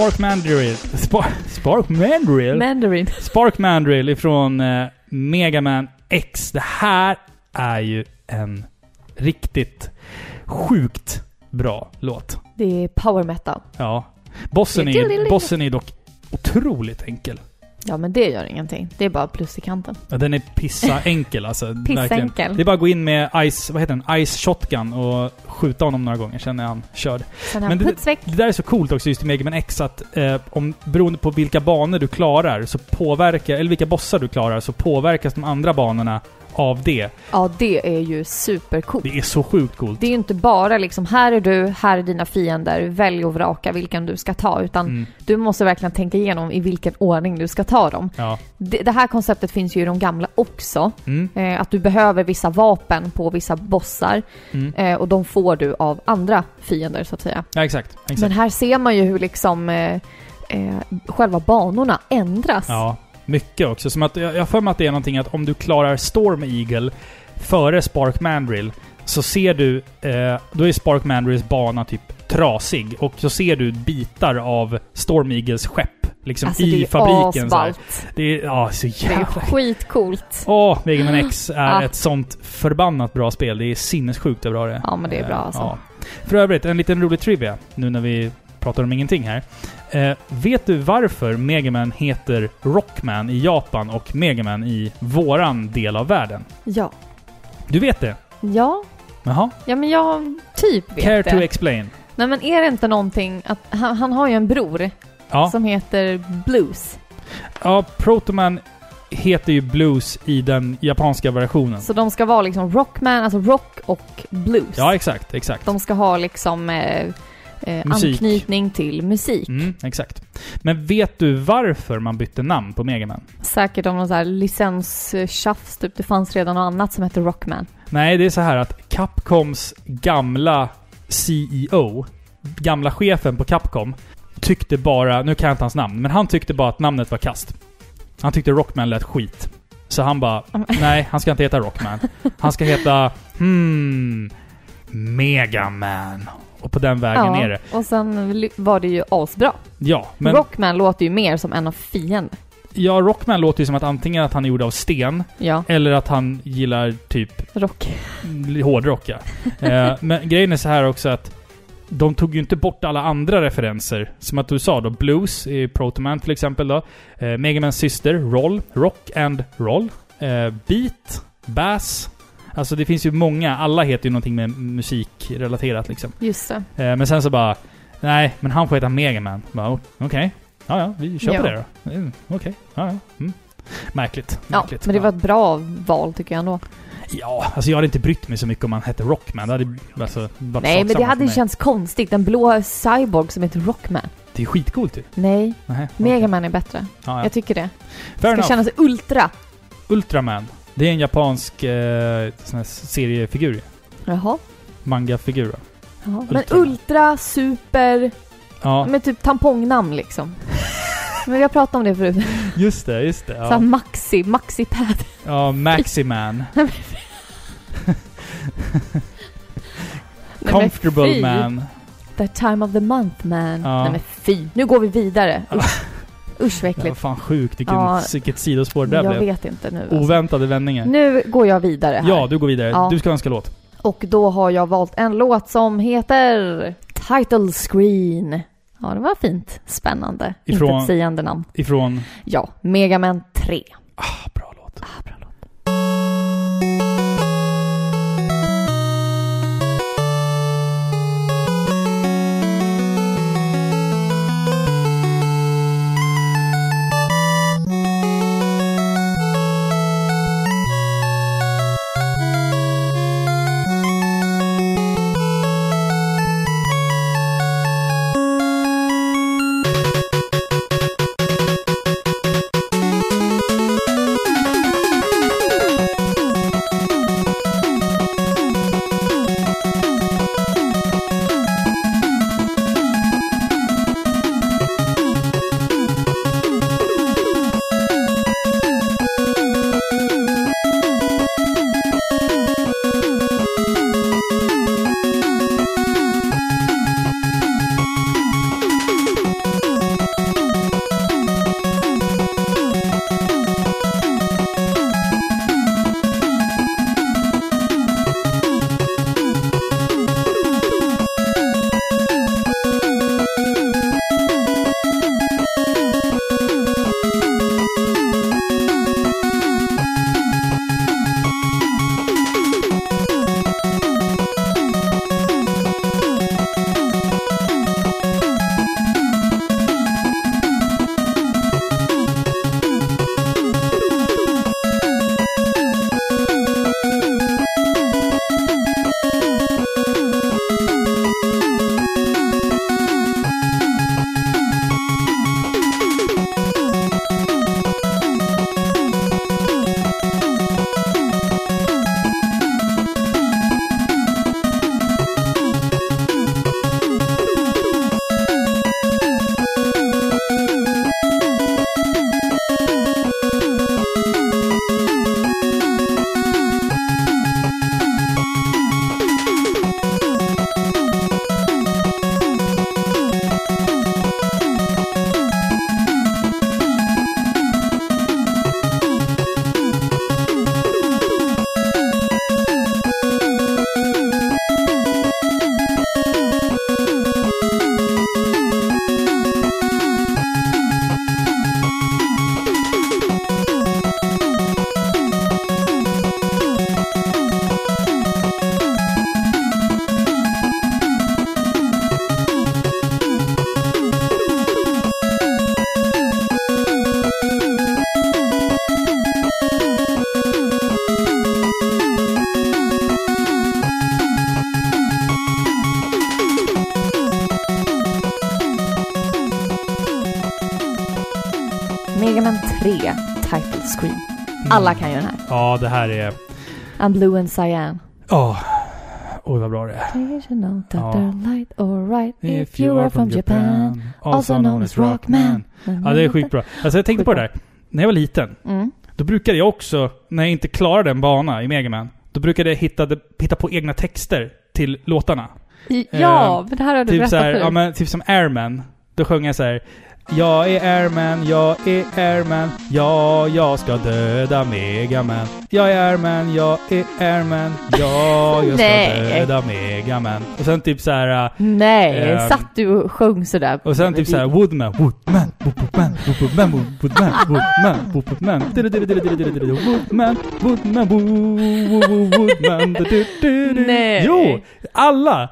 Spark Mandrill. Spark, Spark Mandrill? Mandarin. Spark Mandrill ifrån eh, Mega Man X. Det här är ju en riktigt sjukt bra låt. Det är power metal. Ja. Bossen är, bossen är dock otroligt enkel. Ja, men det gör ingenting. Det är bara plus i kanten. Ja, den är pissa enkel alltså. Pissenkel. Det är bara att gå in med Ice, vad heter den? Ice Shotgun och skjuta honom några gånger, känner jag han körd. Sen har Men jag det-. Det där är så coolt också just i Mega Man X att eh, om, beroende på vilka banor du klarar så påverkar, eller vilka bossar du klarar, så påverkas de andra banorna av det. Ja, det är ju supercoolt. Det är så sjukt coolt. Det är ju inte bara liksom, här är du, här är dina fiender, välj och vraka vilken du ska ta, utan Mm, du måste verkligen tänka igenom i vilken ordning du ska ta dem. ja. Det, det här konceptet finns ju i de gamla också, Mm, eh, att du behöver vissa vapen på vissa bossar, mm. eh, och de får du av andra fiender så att säga. Ja, exakt. exakt. Men här ser man ju hur liksom eh, eh, själva banorna ändras. Ja, mycket också. Som att, jag har för mig att det är någonting att om du klarar Storm Eagle före Spark Mandrill så ser du, eh, då är Spark Mandrills bana typ trasig och så ser du bitar av Storm Eagles skepp liksom Alltså det i är fabriken. Så här. Det är ja, så Det är jävla... skitcoolt. Åh, Mega Man X är Ja. ett sånt förbannat bra spel. Det är sinnessjukt hur bra det är. Ja, men det är bra Eh, alltså. Ja. För övrigt, en liten rolig trivia nu när vi pratar om ingenting här. Eh, vet du varför Mega Man heter Rockman i Japan och Mega Man i våran del av världen? Ja. Du vet det? Ja, Jaha? ja men jag typ vet Care det. to explain. Nej men är det inte någonting att han, han har ju en bror Ja. som heter Blues. ja, Protoman heter ju Blues i den japanska versionen. Så de ska vara liksom rockman, alltså rock och blues. Ja, exakt. Exakt. De ska ha liksom eh, eh, anknytning till musik. Mm, exakt. Men vet du varför man bytte namn på Mega Man? Säkert om någon här licenstjafs, typ. Det fanns redan något annat som hette Rockman. Nej, det är så här att Capcoms gamla CEO, gamla chefen på Capcom, tyckte bara, nu kan jag inte hans namn, men han tyckte bara att namnet var kast. Han tyckte Rockman lät skit. Så han bara, nej, han ska inte heta Rockman. Han ska heta, hmm, Megaman. Och på den vägen är det. och sen var det ju asbra. Ja, men Rockman låter ju mer som en av fienden. ja, Rockman låter ju som att antingen att han är gjord av sten, Ja, eller att han gillar typ rock. hårdrocka. eh, men grejen är så här också att de tog ju inte bort alla andra referenser. Som att du sa då, Blues i Protoman till exempel då. Eh, Megamans syster, Roll, Rock and Roll. Eh, Beat, Bass. Alltså det finns ju många, alla heter ju någonting med musikrelaterat liksom. Just det. Eh, men sen så bara, nej, men han får heta Megaman. Okej. Ja, ja, vi kör på Ja. det då. Mm, Okej. Ja, ja. Mm. Märkligt. Ja, Märkligt. men det var ett bra val tycker jag ändå. Ja, alltså jag hade inte brytt mig så mycket om han hette Rockman. Det hade alltså, varit Nej, men det hade känts konstigt. En blå cyborg som heter Rockman. Det är skitcoolt ju. Nej, Nej, Megaman är bättre. Ja, ja. Jag tycker det. Fair Ska enough. kännas ultra. Ultraman. Det är en japansk eh, sån här seriefigur. Jaha. Manga-figur. Jaha. Men ultra, super, Ja, med typ tampongnamn liksom. Men vi har pratat om det förut. just det, just det. Såhär Ja, maxi, maxi-pad. ja Maximan. Nej, men Comfortable fy. Man. The time of the month man. Ja. Nej men fy. Nu går vi vidare. Usch, Usch vad Det var äckligt. fan sjukt vilken, Ja. vilket sidospår det där Jag blev. vet inte nu. Alltså. Oväntade vändningar. Nu går jag vidare här. Ja, du går vidare. Ja. Du ska önska låt. Och då har jag valt en låt som heter Title Screen. Ja, det var fint. Spännande. Ifrån- Inte ett sägande namn. Ifrån... Ja, Mega Man 3. Ah, bra låt. Ah, bra här är... I'm blue and cyan. Åh, Oj, vad bra det är. Know that Ja. light or right if you are from Japan? Also known as Rockman. Ja, det är skitbra. Alltså jag tänkte på det där. När jag var liten, Mm. då brukade jag också, när jag inte klarade en bana i Mega Man, då brukade jag hitta, hitta på egna texter till låtarna. Ja, men det här har du Typ berättat så här, ja, men, typ som Airman. Då sjöng jag så här. Jag är Airman, jag är Airman, ja, jag ska döda Megaman. Jag är Airman, jag är Airman, ja, jag ska döda Megaman. Och sen typ så här. äh, Nej, Ehm, satt du och sjöng sådär? Och sen typ såhär Woodman, Woodman, Woodman, Woodman, Woodman, Woodman, Woodman, Woodman, Woodman, Woodman, Nej. Jo! Alla!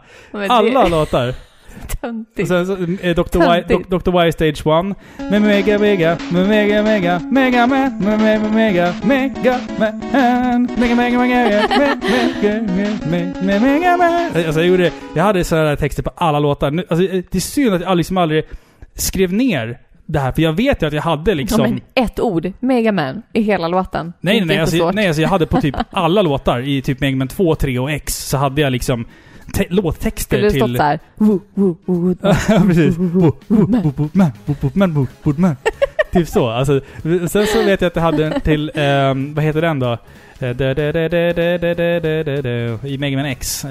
Alla är låtar. Och töntigt. sen så är Dr. Y, Töntigt. Dr. Y Stage 1 med Mega Mega, med Mega Mega, Mega Man, med Mega Mega, Mega Man, Mega Mega Mega, Mega Mega, med Mega Man. Alltså jag gjorde, jag hade sådana där texter på alla låtar. Nu, Alltså det är synd att jag liksom aldrig skrev ner det här, för jag vet ju att jag hade liksom... Ja, men ett ord. Mega Man i hela låten. Nej, nej, Inte nej, alltså, nej alltså jag hade på typ alla låtar i typ Mega Man 2, 3 och X så hade jag liksom låttexter till... Skulle det stått såhär... Ja, precis. Woodman, Woodman, Woodman. Typ så. Alltså, sen så vet jag att jag hade en till, um, vad heter den då? I Mega Man X.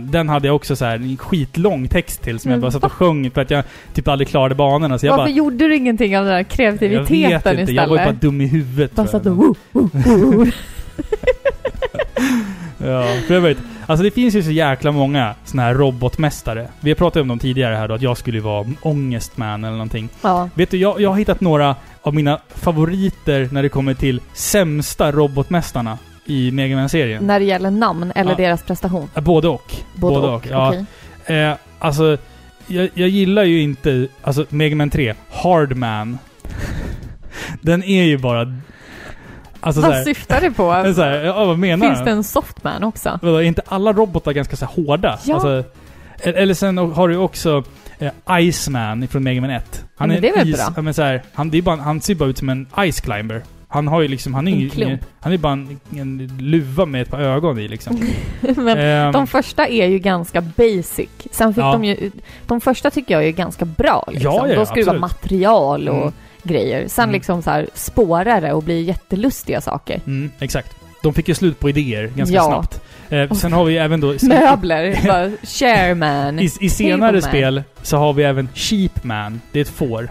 Den hade jag också så här, en skitlång text till som jag bara satt och sjöng för att jag typ aldrig klarade banorna. Så jag Varför bara, gjorde du ingenting av den där kreativiteten istället? jag vet inte, istället? Jag var ju bara dum i huvudet. Bara satt och... Ja, för övrigt. Alltså det finns ju så jäkla många såna här robotmästare. Vi har pratat om dem tidigare här då, att jag skulle vara ångestman eller någonting. Ja. Vet du, jag, jag har hittat några av mina favoriter när det kommer till sämsta robotmästarna i Mega Man-serien. När det gäller namn eller Ja. deras prestation? Både och. Både, och. Ja. okej. Eh, alltså, jag, jag gillar ju inte, alltså Mega Man 3, Hardman. Den är ju bara... Alltså Vad såhär... syftar du på? Här, ja, vad menar Finns han? det en softman också? Vadå, är inte alla robotar ganska så här hårda? Ja. Alltså, e- eller sen har du också eh, Iceman från Mega Man 1. Ja, men det är väl is, bra. Ja, men så här, han, det är bara, han ser bara ut som en Ice Climber. Han har ju liksom, han är En ingen, han är bara en, en luva med ett par ögon i liksom. Men Ehm, de första är ju ganska basic. Sen fick Ja. de ju... De första tycker jag är ganska bra liksom. Ja, ja, Då ska det vara absolut. material och Mm. Grejer. Sen Mm. liksom så här spårar det och blir jättelustiga saker. mm, exakt. De fick ju slut på idéer ganska Ja. snabbt. Eh, sen har vi även då... Möbler, bara chairman. I, I senare spel så har vi även Sheepman. Det är ett får.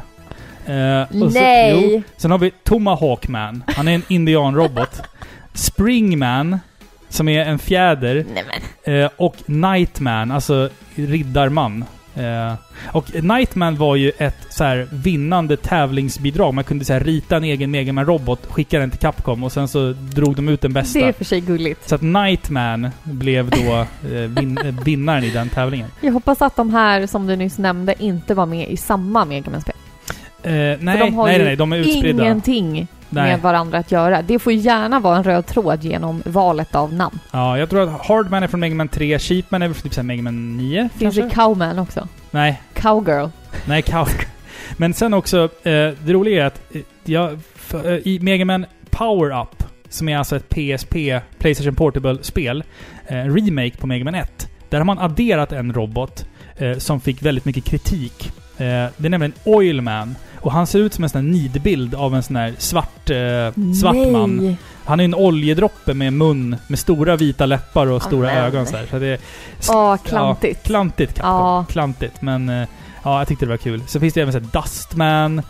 Eh, och så- jo, Nej! Sen har vi Tomahawkman. Han är en indianrobot. Springman, som är en fjäder. Nej men. Eh, och Nightman, alltså riddarman. Eh, och Nightman var ju ett så här vinnande tävlingsbidrag. Man kunde så här rita en egen Mega Man-robot, skicka den till Capcom och sen så drog de ut den bästa. Det är för sig gulligt. Så att Nightman blev då eh, vin eh, vinnaren i den tävlingen. Jag hoppas att de här som du nyss nämnde inte var med i samma Mega nej, För de har nej, ju nej, de är utspridda. Ingenting Nej. med varandra att göra. Det får gärna vara en röd tråd genom valet av namn. Ja, jag tror att Hardman är från Mega Man 3, Sheepman är väl från typ så här Mega Man 9 Finns kanske? det Cowman också? Nej, Cowgirl. nej, Cow. Men sen också, eh, det roliga är att eh, jag, f- eh, i Mega Man Power Up, som är alltså ett PSP, Playstation Portable-spel, eh, remake på Mega Man 1, där har man adderat en robot eh, som fick väldigt mycket kritik. Eh, det är nämligen Oilman. Och han ser ut som en sån här nidbild av en sån här svart, eh, svart man. Han är en oljedroppe med mun, med stora vita läppar och stora Amen. ögon så här. Så det är Åh, klantigt. Ja, klantigt Capcom. Ja. Klantigt. Men eh, ja, jag tyckte det var kul. Så finns det även så här Dustman,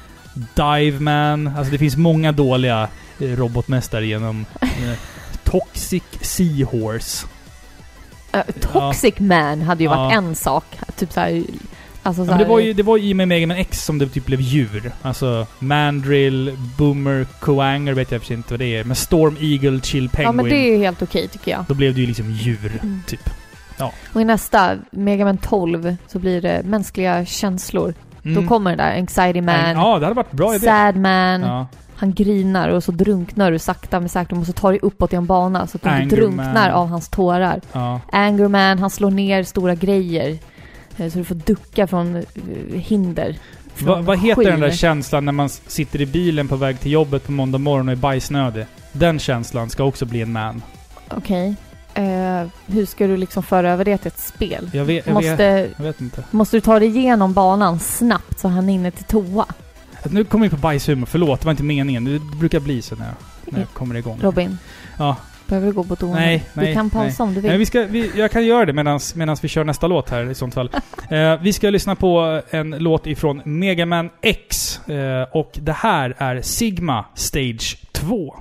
Diveman. Alltså det finns många dåliga eh, robotmästare genom eh, Toxic Seahorse. Äh, Toxic Man hade ju varit Ja. en sak. Typ såhär... Alltså Ja, så men det var ju det var ju med Mega Man X som det typ blev djur. Alltså Mandrill, Boomer, Coanger vet jag för inte vad det är. Men Storm Eagle, Chill Penguin. Ja men det är ju helt okej tycker jag. Då blev det ju liksom djur, Mm. typ. Och i nästa, Mega Man 12, så blir det mänskliga känslor. Då Mm. kommer det där Anxiety Man, Ja, det hade varit bra idé. Sad Man, Ja. han grinar och så drunknar du sakta men säkert. Du måste ta dig uppåt i en bana så att du drunknar Man. av hans tårar. Ja. Anger Man, han slår ner stora grejer. Eh, Så du får ducka från eh, hinder. Från Va, vad heter den där känslan när man sitter i bilen på väg till jobbet på måndag morgon och är bajsnödig? Den känslan ska också bli en man. Okej. Eh, hur ska du liksom föra över det till ett spel? Jag vet, jag vet, Måste, jag vet inte. måste du ta dig igenom banan snabbt så han är inne till toa? Nu kommer vi på bajshumor, förlåt, det var inte meningen. Det brukar bli så när jag, när jag kommer igång. Robin, Ja. Behöver du gå på toa? Nej, nej, Du kan pausa nej. om du vill. Nej, vi ska, vi, jag kan göra det medan vi kör nästa låt här i sånt fall. eh, vi ska lyssna på en låt ifrån Mega Man X. Eh, och det här är Sigma Stage 2.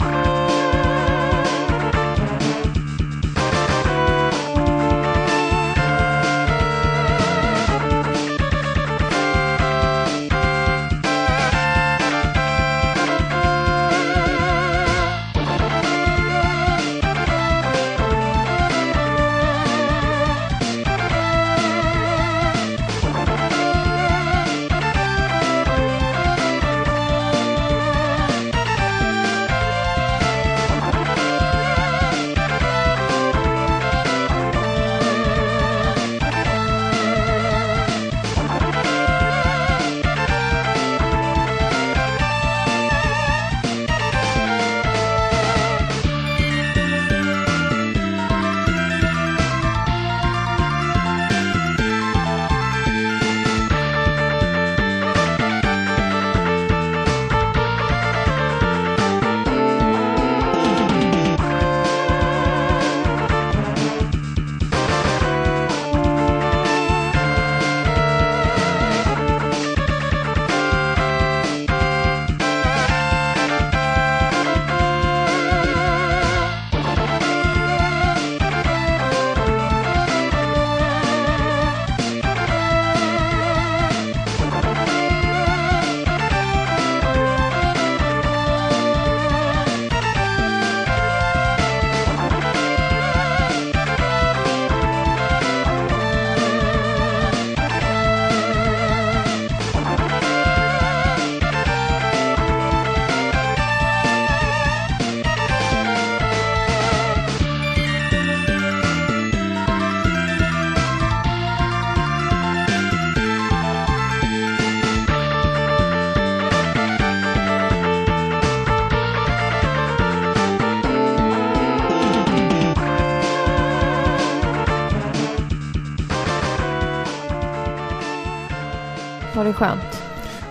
Det skönt?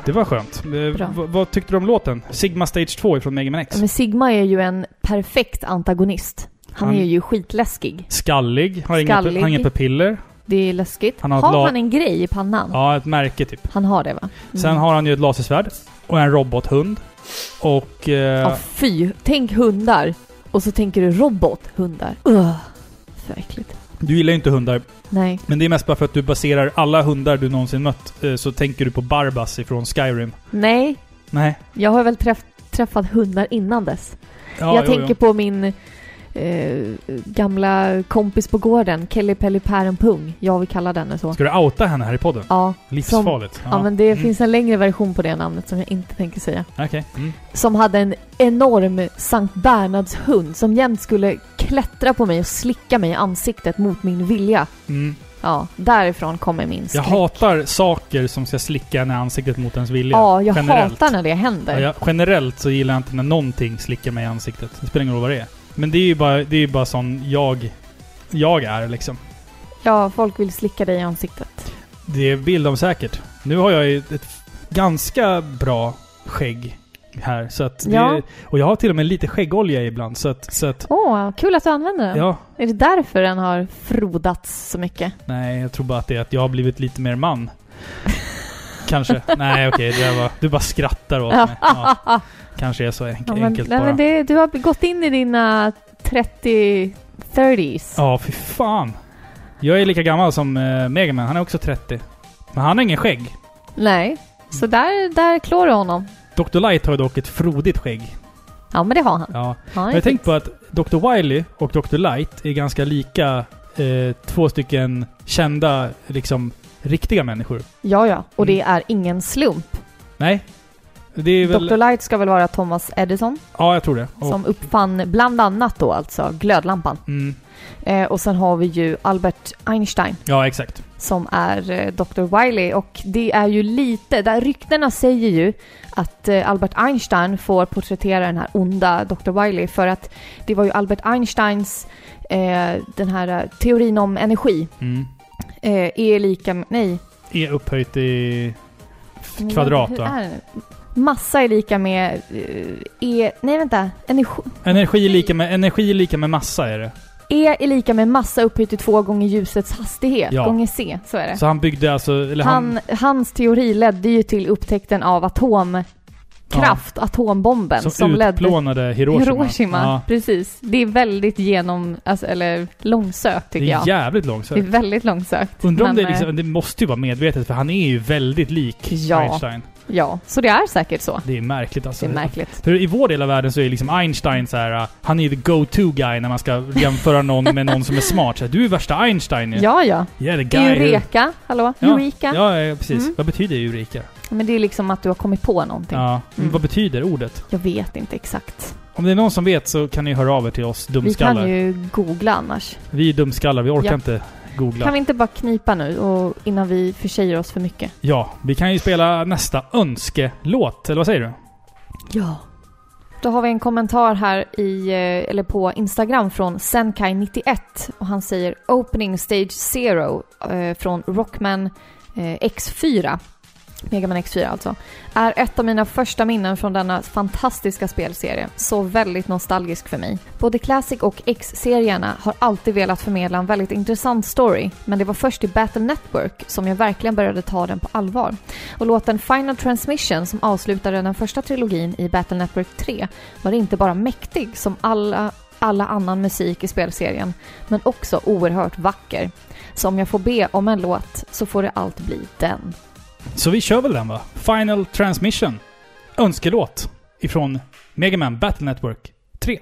Det var skönt. Eh, vad tyckte du om låten? Sigma Stage 2 ifrån Mega Man X. Ja, Men Sigma är ju en perfekt antagonist. Han, Han- är ju skitläskig. Skallig, har inga, Skallig. har inga pupiller. Det är läskigt. Han har har han en grej i pannan? Ja, ett märke typ. Han har det va? Mm. Sen har han ju ett lasersvärd. Och en robothund. Och... Eh, Ja, fy. Tänk hundar. Och så tänker du robothundar. Ugh. Så äckligt. Du gillar ju inte hundar. Nej. Men det är mest bara för att du baserar alla hundar du någonsin mött, eh, så tänker du på Barbas ifrån Skyrim. Nej. Nej. Jag har väl träff träffat hundar innan dess. Ja, jag jo, tänker jo. på min eh, gamla kompis på gården, Kelly Pelly Pärenpung. Jag vill kalla den så. Ska du outa henne här i podden? Ja, Livsfarligt. ja. men det Mm. finns en längre version på det namnet som jag inte tänker säga. Okej. Mm. Som hade en enorm Sankt Bernhards hund som jämt skulle klättra på mig och slicka mig i ansiktet mot min vilja. Mm. Ja, därifrån kommer min Jag skräck. hatar saker som ska slicka en i ansiktet mot ens vilja. Ja, jag generellt. hatar när det händer. Ja, jag, generellt så gillar jag inte när någonting slickar mig i ansiktet. Det spelar ingen roll vad det är. Men det är ju bara, det är ju bara sån jag, jag är liksom. Ja, folk vill slicka dig i ansiktet. Det vill de säkert. Nu har jag ju ett ganska bra skägg här. Så att Ja. Och jag har till och med lite skäggolja ibland. Så att, så att Åh, kul att du använder den. ja. Är det därför den har frodats så mycket? Nej, jag tror bara att det är att jag har blivit lite mer man. Kanske. Nej, okej. det var, du bara skrattar åt mig. Ja, kanske är så enk- Ja, men, enkelt nej, bara. men det, du har gått in i dina 30 30s. Ja, fy fan. Jag är lika gammal som uh, Megaman. Han är också 30. Men han har ingen skägg. Nej, så där, där klår du honom. Dr. Light har ju dock ett frodigt skägg. Ja, men det har han. Ja. Han Jag är har tänkt på att Dr. Wily och Dr. Light är ganska lika eh, två stycken kända, liksom, riktiga människor. Ja, ja. Och det Mm. är ingen slump. Nej? Väl... Dr. Light ska väl vara Thomas Edison Ja, jag tror det. Och, som uppfann bland annat då alltså glödlampan. mm, Eh, och sen har vi ju Albert Einstein Ja, exakt. som är eh, Dr. Wiley och det är ju lite, där ryktena säger ju att eh, Albert Einstein får porträttera den här onda Dr. Wiley för att det var ju Albert Einsteins eh, den här eh, teorin om energi Mm. eh, är lika nej. Är upphöjt i kvadrat hur va? är det? Massa är lika med, eh, är, nej vänta, energi, Energi är lika med, energi är lika med massa är det. E är lika med massa upphöjt till två gånger ljusets hastighet, Ja. gånger c, så är det. Så han byggde alltså, eller han... Han, hans teori ledde ju till upptäckten av atomkraft, atombomben, som, som, ledde utplånade Hiroshima. Hiroshima. Ja. Precis. Det är väldigt genom, alltså, eller långsökt Det tycker är jag. jävligt Det är långsökt. väldigt långsökt. Undrar om det är eh, liksom, det måste ju vara medvetet för han är ju väldigt lik Ja. Einstein. Ja, så det är säkert så. Det är märkligt alltså. Det är märkligt. För i vår del av världen så är liksom Einstein så här, uh, han är the go-to guy när man ska jämföra någon med någon som är smart. Så här, du är värsta Einstein ju. Ja, ja. Yeah, the guy who- Eureka, hallå? Ja. Eureka. Ja, ja, precis. Mm. Vad betyder Eureka? Men det är liksom att du har kommit på någonting. Ja. Mm. vad betyder ordet? Jag vet inte exakt. Om det är någon som vet så kan ni höra av er till oss Vi dumskallar. kan ju googla annars. Vi är dumskallar, vi orkar Ja. inte googla. Kan vi inte bara knipa nu och innan vi försäger oss för mycket? Ja, vi kan ju spela nästa önskelåt, eller vad säger du? Ja. Då har vi en kommentar här i, eh, eller på Instagram från Senkai91 och han säger “Opening Stage Zero” eh, från Rockman eh, X4. Mega Man X4 alltså, är ett av mina första minnen från denna fantastiska spelserie, så väldigt nostalgisk för mig. Både Classic och X-serierna har alltid velat förmedla en väldigt intressant story, men det var först i Battle Network som jag verkligen började ta den på allvar. Och låten Final Transmission som avslutade den första trilogin i Battle Network 3 var inte bara mäktig som alla alla annan musik i spelserien, men också oerhört vacker. Så om jag får be om en låt så får det allt bli den. Så vi kör väl den va? Final Transmission. Önskelåt ifrån Mega Man Battle Network 3.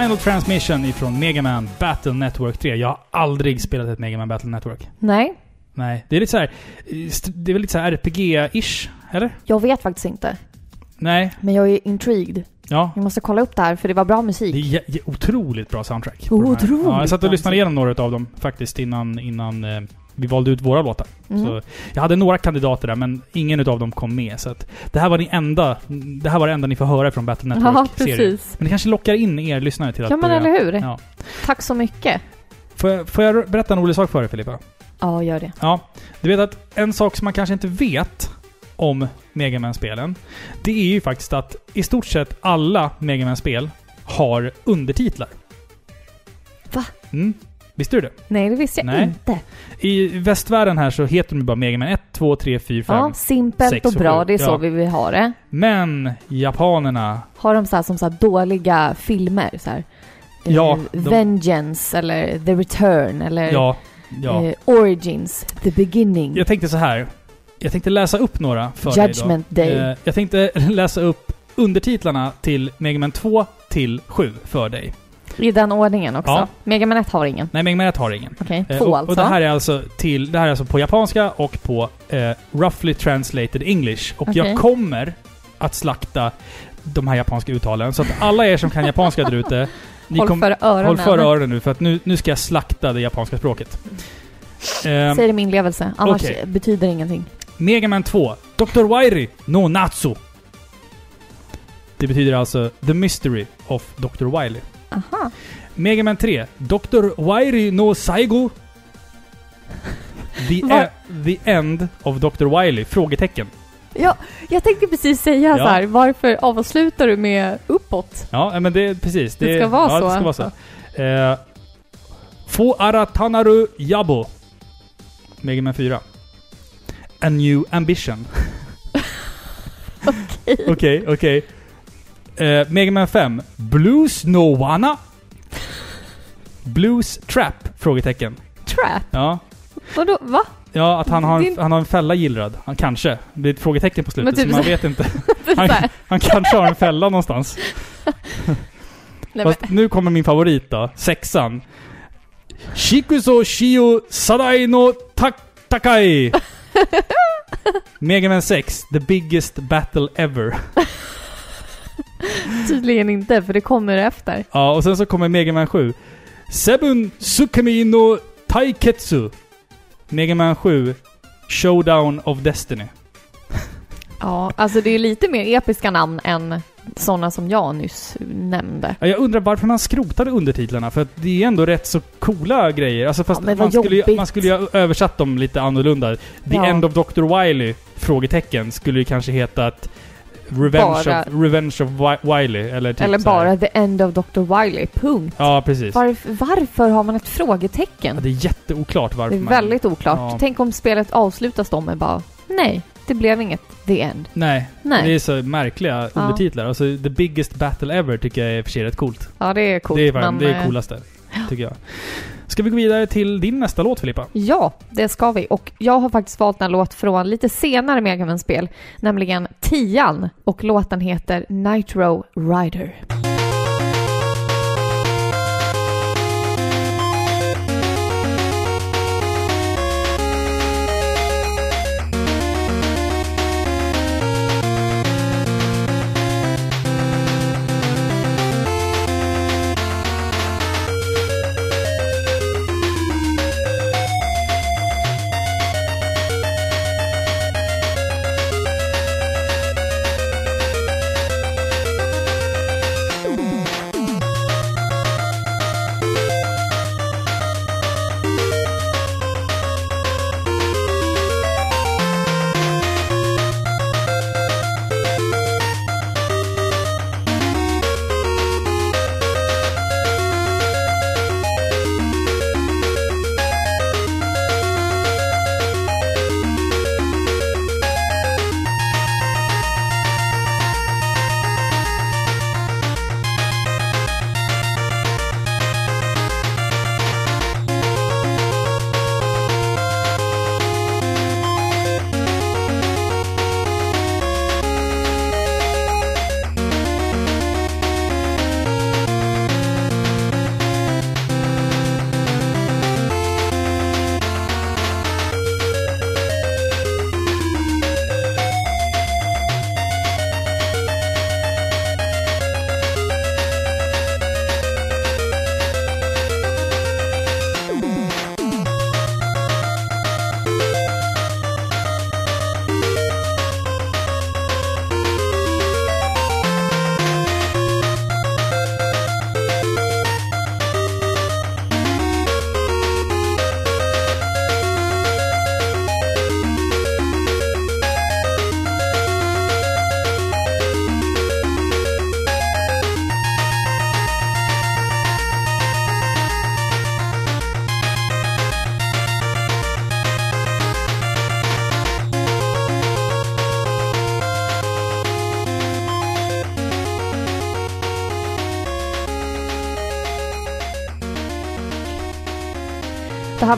Final Transmission ifrån Mega Man Battle Network 3. Jag har aldrig spelat ett Mega Man Battle Network. Nej, Nej, det är lite så här. Det är väl lite så här RPG-ish? Eller? jag vet faktiskt inte. Nej. Men jag är intrigued. Ja. Jag måste kolla upp det här för det var bra Det är musik. jä- jä- otroligt bra soundtrack. Otroligt Ja, jag satt och lyssnade igenom några av dem faktiskt innan, innan eh, vi valde ut våra låtar. Mm. Så jag hade några kandidater där, men ingen utav dem kom med. Så att det här var det enda, det här var det enda ni får höra från Battle Ja, Network-serien. precis. Men det kanske lockar in er lyssnare till att Ja men börja. eller hur? Ja. Tack så mycket. Får, jag, får jag berätta en rolig sak för dig Filippa? Ja, gör det. Ja. Du vet att en sak som man kanske inte vet om Mega Man-spelen, det är ju faktiskt att i stort sett alla Mega Man-spel har undertitlar. Va? Mm. Visste du det? Nej, det visste jag Nej. inte. I västvärlden här så heter de bara Mega Man 1, 2, 3, 4, 5. Ja, simpelt sex och och bra. Det är så Ja. vi vill ha det. Men japanerna, Har de så här som så här dåliga filmer? Så här, eh, Ja, de- Vengeance eller The Return eller ja, ja. eh, Origins, The Beginning. Jag tänkte så här. Jag tänkte läsa upp några för dig Judgment idag. Day. Eh, Jag tänkte läsa upp undertitlarna till Mega Man 2 till 7 för dig. I den ordningen också. Ja. Mega Man 1 har ingen. Nej, Mega Man 1 har ingen. Okej, Eh, två och, alltså. och det här är alltså till, det här är alltså på japanska och på eh, roughly translated English. Och Okej. jag kommer att slakta de här japanska uttalen. Så att alla er som kan japanska där ute, ni Håll kom- för öronen. håll för öronen nu för att nu, nu ska jag slakta det japanska språket. Eh, Säg det med inlevelse, annars Okej. betyder det ingenting. Mega Man 2 Dr. Wiry no Natsu. Det betyder alltså The Mystery of Dr. Wily. Aha. Mega Man 3. Dr. Wiry no Saigo. The, e- the End of Dr. Wily? Frågetecken. Ja, jag tänkte precis säga Ja. så här, varför avslutar du med uppåt? Ja, men det är precis. Det ska vara ja, så. Det ska vara så. Eh, Fo Aratanaru Yabo. Mega Man 4. A New Ambition. Okej. Okej, okej. Eh, Mega Man 5. Blues No Wana. Blues Trap? Frågetecken. Trap? Ja. Vadå, va? Ja, att han har, en, Din- han har en fälla gillrad. Han kanske. Det blir ett frågetecken på slutet, Men typ så man så- vet inte. Så Han, han kanske har en fälla någonstans. Nej, Fast nu kommer min favorit då. Sexan. Shikuso Shio Sadai no tak Takai. Mega Man 6. The biggest battle ever. tydligen inte, för det kommer efter. Ja, och sen så kommer Mega Man 7. Seven Sukami no Taiketsu. Mega Man 7. Showdown of Destiny. Ja, alltså det är lite mer episka namn än sådana som jag nyss nämnde. Ja, Jag undrar varför man skrotade undertitlarna, för att det är ändå rätt så coola grejer. Alltså fast Ja, man, skulle ju, man skulle ju ha översatt dem lite annorlunda. The Ja. End of Dr. Wily? Frågetecken. Skulle ju kanske heta att Revenge, Bara- of, Revenge of Wi- Wily, eller typ Eller bara The End of Dr. Wiley, punkt. Ja, precis. Varf- varför har man ett Ja, frågetecken? det är jätteoklart varför Det är man... väldigt oklart. Ja. Tänk om spelet avslutas då med bara Nej, det blev inget The End. Nej, Nej. det är så märkliga Ja. undertitlar. Alltså, The Biggest Battle Ever tycker jag är för sig rätt coolt. Ja, det är coolt. det är, men, det är eh, coolaste, tycker jag. Ska vi gå vidare till din nästa låt, Filippa? Ja, det ska vi. Och jag har faktiskt valt en låt från lite senare Megaman-spel, nämligen Tian. Och låten heter Nitro Rider.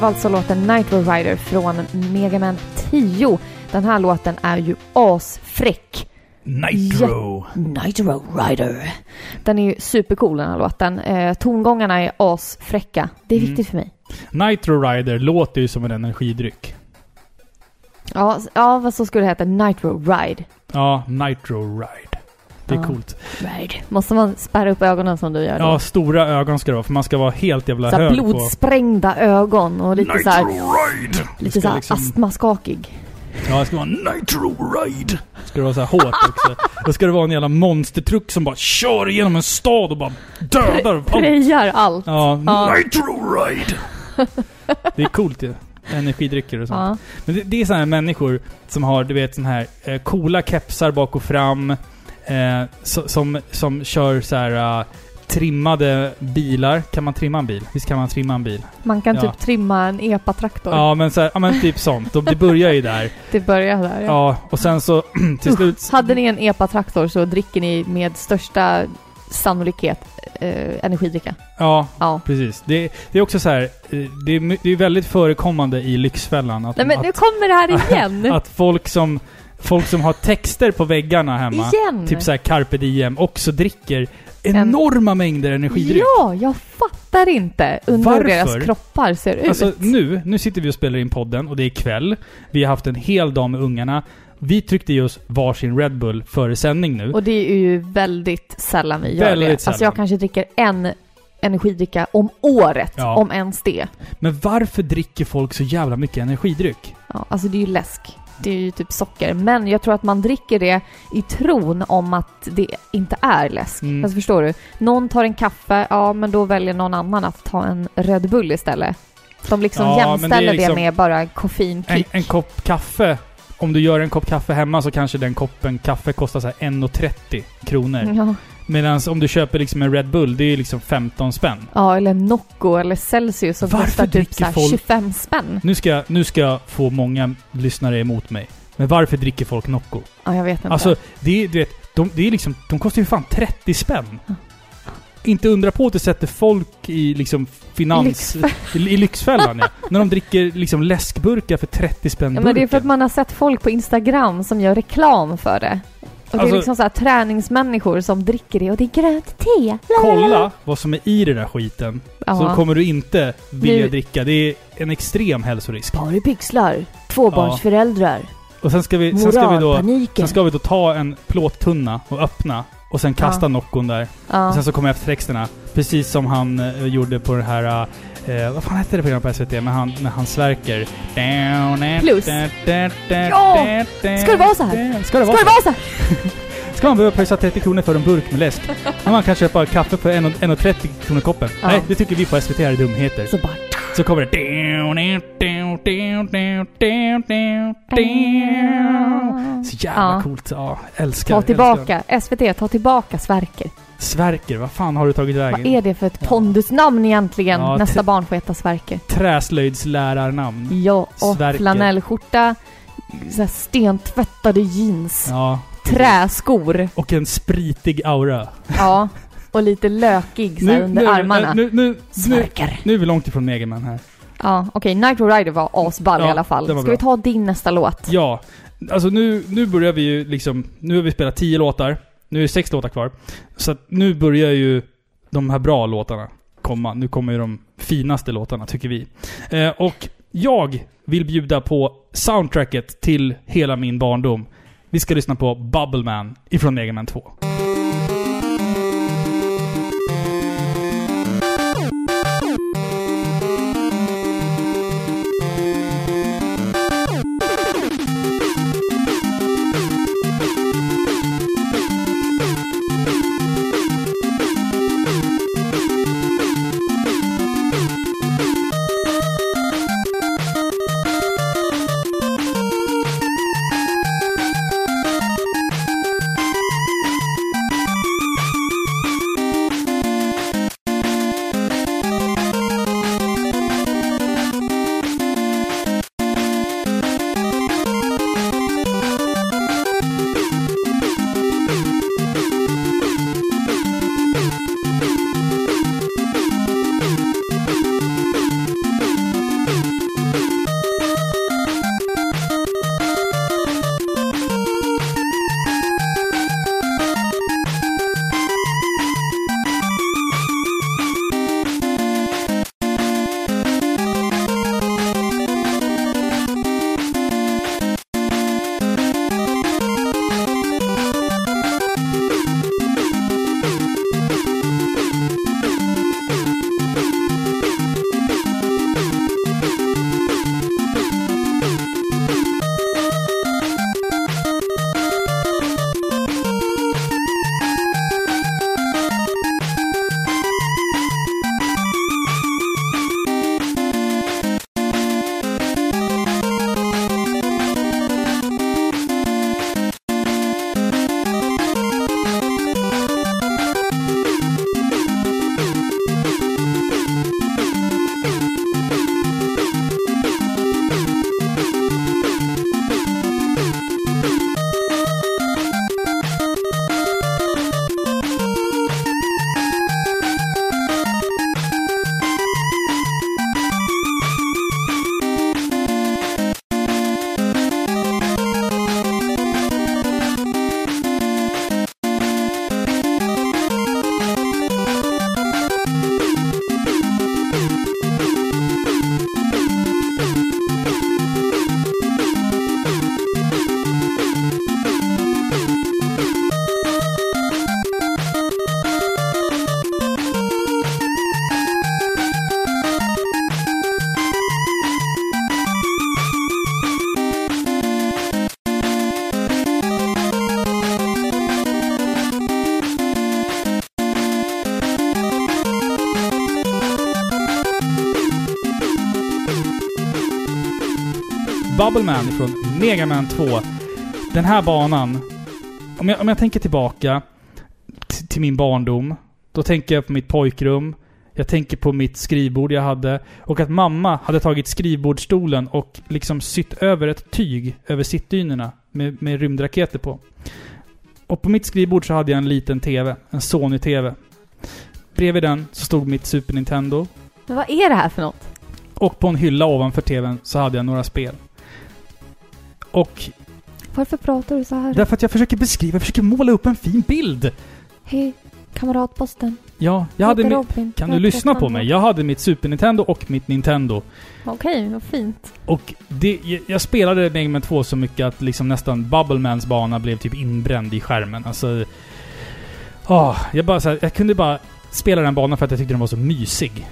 Var alltså låten Nitro Rider från Mega Man 10. Den här låten är ju asfräck. Nitro! Nitro Rider. Den är ju supercool den här låten. Eh, tongångarna är asfräcka. Det är Mm. viktigt för mig. Nitro Rider låter ju som en energidryck. Ja, ja, vad så skulle det heta? Nitro Ride. Ja, Nitro Ride. Det är Ja. coolt. Ride. Måste man spärra upp ögonen som du gör då? Ja, stora ögon ska det vara, för man ska vara helt jävla så här hög på... blodsprängda ögon och lite så här, Ride! lite ska så här liksom- astmaskakig. Ja, det ska vara Nitro Ride. Ska det vara så här hårt också. Då ska det vara en jävla monstertruck som bara kör igenom en stad och bara dödar allt. Prejar allt. Ja, Ja. Nitro Ride! Det är coolt ju. Energidrycker och sånt. Ja. Men det, det är sådana här människor som har, du vet, sån här eh, coola kepsar bak och fram. Eh, so, som, som kör så här eh, trimmade bilar. Kan man trimma en bil? Visst kan man trimma en bil? Man kan Ja. typ trimma en epa-traktor. Ja, men, så här, ja, men typ sånt. Det börjar ju där. Det börjar där. Ja. Ja, och sen så till slut... Hade ni en epa-traktor så dricker ni med största sannolikhet eh, energidricka. Ja, Ja. precis. Det, det är också så här, eh, det är, det är väldigt förekommande i Lyxfällan att, Nej men nu att, kommer det här igen! att folk som folk som har texter på väggarna hemma, igen! typ så här carpe diem, också dricker enorma mängder energidryck. Ja, jag fattar inte. Undrar hur deras kroppar ser ut. Alltså nu, nu sitter vi och spelar in podden och det är kväll. Vi har haft en hel dag med ungarna. Vi tryckte i oss varsin Red Bull före sändning nu. Och det är ju väldigt sällan vi gör Väldigt det. Alltså sällan. jag kanske dricker en energidricka om året, Ja. om ens det. Men varför dricker folk så jävla mycket energidryck? Ja, alltså det är ju läsk. Det är ju typ socker. Men jag tror att man dricker det i tron om att det inte är läsk. Mm. Alltså förstår du? Någon tar en kaffe, ja men då väljer någon annan att ta en Red Bull istället. De liksom Ja, det jämställer det, liksom- med bara En, koffeinkick. en kopp kaffe, om du gör en kopp kaffe hemma så kanske den koppen kaffe kostar så här 1,30 kronor. Ja. Medan om du köper liksom en Red Bull, det är liksom 15 spänn. ja, eller Nocco eller Celsius som Varför kostar typ dricker så folk- 25 spänn. Nu ska, jag- nu ska jag få många lyssnare emot mig. Men varför dricker folk Nocco? Ja, jag vet inte. Alltså, det är, du vet, de, det är liksom, de kostar ju fan 30 spänn. Inte undra på att det sätter folk i liksom finans... I, i Lyxfällan ja. När de dricker liksom läskburkar för 30 spänn Ja, men det är för att man har sett folk på Instagram som gör reklam för det. Och det Alltså- är liksom så här träningsmänniskor som dricker det och det är grönt te. Kolla vad som är i den där skiten. Ja. Så kommer du inte vilja Nu- dricka. Det är en extrem hälsorisk. Par pixlar, tvåbarnsföräldrar, Och sen ska vi, sen ska vi då... Sen ska vi då ta en plåttunna och öppna. Och sen kasta Ja. Noccon där. ja. Och sen så kommer eftertexterna. Precis som han eh, gjorde på det här... Eh, vad fan hette det programmet på SVT? Med han, när han svärker. Plus. Ja! Ska det vara så här? Ska det Ska vara det så? vara så här? Ska man behöva pröjsa 30 kronor för en burk med läsk? När man kan köpa kaffe för 1,30 kronor koppen? Ja. Nej, det tycker vi på SVT är dumheter. Så bara... Så kommer det... Så jävla Ja. coolt. Ja, älskar Ta älskar. tillbaka, SVT, ta tillbaka Sverker. Sverker, vad fan har du tagit Vad vägen? är det för ett pondusnamn egentligen? Ja, Nästa barn får heta Sverker. Träslöjdslärarnamn. Ja, och Sverker. flanellskjorta, så stentvättade jeans, Ja. träskor, Och en spritig aura. ja, och lite lökig så här under armarna. Nu, nu, nu, Sverker. nu är vi långt ifrån Megaman här. Ja, okej, Nitro Rider var asball Ja, i alla fall. Ska vi bra. ta din nästa låt? Ja. Alltså nu, nu börjar vi ju liksom... Nu har vi spelat tio låtar. Nu är det sex låtar kvar. Så att nu börjar ju de här bra låtarna komma. Nu kommer ju de finaste låtarna, tycker vi. Eh, och jag vill bjuda på soundtracket till hela min barndom. Vi ska lyssna på Bubbleman ifrån Mega Man 2. Bubble Man från Mega Man 2. Den här banan, om jag, om jag tänker tillbaka till min barndom, då tänker jag på mitt pojkrum, jag tänker på mitt skrivbord jag hade och att mamma hade tagit skrivbordsstolen och liksom sytt över ett tyg över sittdynorna med, med rymdraketer på. Och på mitt skrivbord så hade jag en liten TV, en Sony-TV. Bredvid den så stod mitt Super Nintendo Men vad är det här för något? och på en hylla ovanför TVn så hade jag några spel. Och Varför pratar du så här? därför att jag försöker beskriva, jag försöker måla upp en fin bild. Hej, kamratposten. Ja, jag hade mi- Robin. Kan Jag du lyssna på mig? Jag hade mitt Super Nintendo och mitt Nintendo. Okej, vad fint. Och det, jag- jag spelade Mega Man 2 så mycket att liksom nästan Bubblemans bana blev typ inbränd i skärmen. Alltså... Åh, jag bara så här, jag kunde bara spela den banan för att jag tyckte den var så mysig.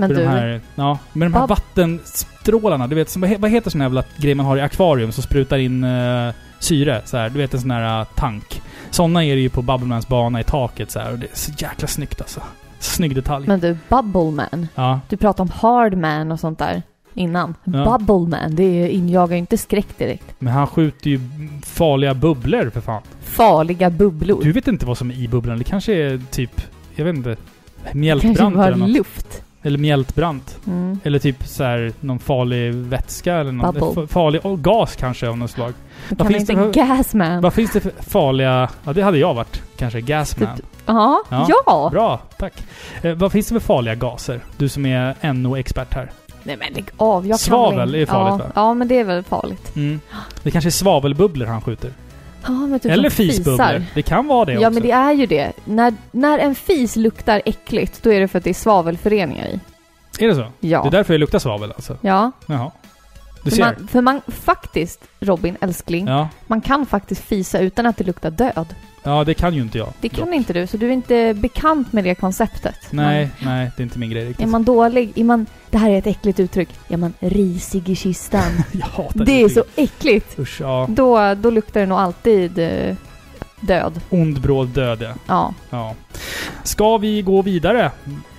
Men du, de här, ja, med de här Bub- vattenstrålarna. Du vet, som, vad he- vad heter sån jävla grej man har i akvarium som sprutar in eh, syre? Så här, du vet en sån här eh, tank. Såna är det ju på Bubblemans bana i taket så här, och det är så jäkla snyggt alltså. Snygg detalj. men du, Bubble Man. ja. Du pratade om Hard Man och sånt där innan. Ja. Bubble Man, det injagar ju inte skräck direkt. Men han skjuter ju farliga bubblor för fan. Farliga bubblor. Du vet inte vad som är i bubblan. Det kanske är typ, jag vet inte, Kanske mjältbrant bara eller något. luft. Eller mjältbrant. Mm. Eller typ så här någon farlig vätska eller något. Farlig oh, gas kanske av något slag. Du Vad finns det för- Gas Man. Vad finns det för farliga... Ja, det hade jag varit. Kanske Gasman. Ja, Ja. ja. Bra, tack. Eh, vad finns det för farliga gaser? Du som är NO-expert här. Nej men lägg av. Jag kan Svavel väl- är farligt, ja, va? Ja, men det är väl farligt. Mm. Det kanske är svavelbubblor han skjuter. Ja, men typ Eller fisbubblor. Det kan vara det Ja, också. men det är ju det. När, när en fis luktar äckligt, då är det för att det är svavelföreningar i. Är det så? Ja. Det är därför det luktar svavel alltså? Ja. Jaha. Du För ser. man, för man faktiskt, Robin älskling, Ja. man kan faktiskt fisa utan att det luktar död. ja, det kan ju inte jag. Det kan dock. inte du, så du är inte bekant med det konceptet. Nej, nej, det är inte min grej Man, riktigt. är man dålig, är man, det här är ett äckligt uttryck, är man risig i kistan. jag hatar det är så äckligt. Usch, ja. Då, då luktar det nog alltid eh, död. Ond, bråd död, ja. Ja. ja. Ska vi gå vidare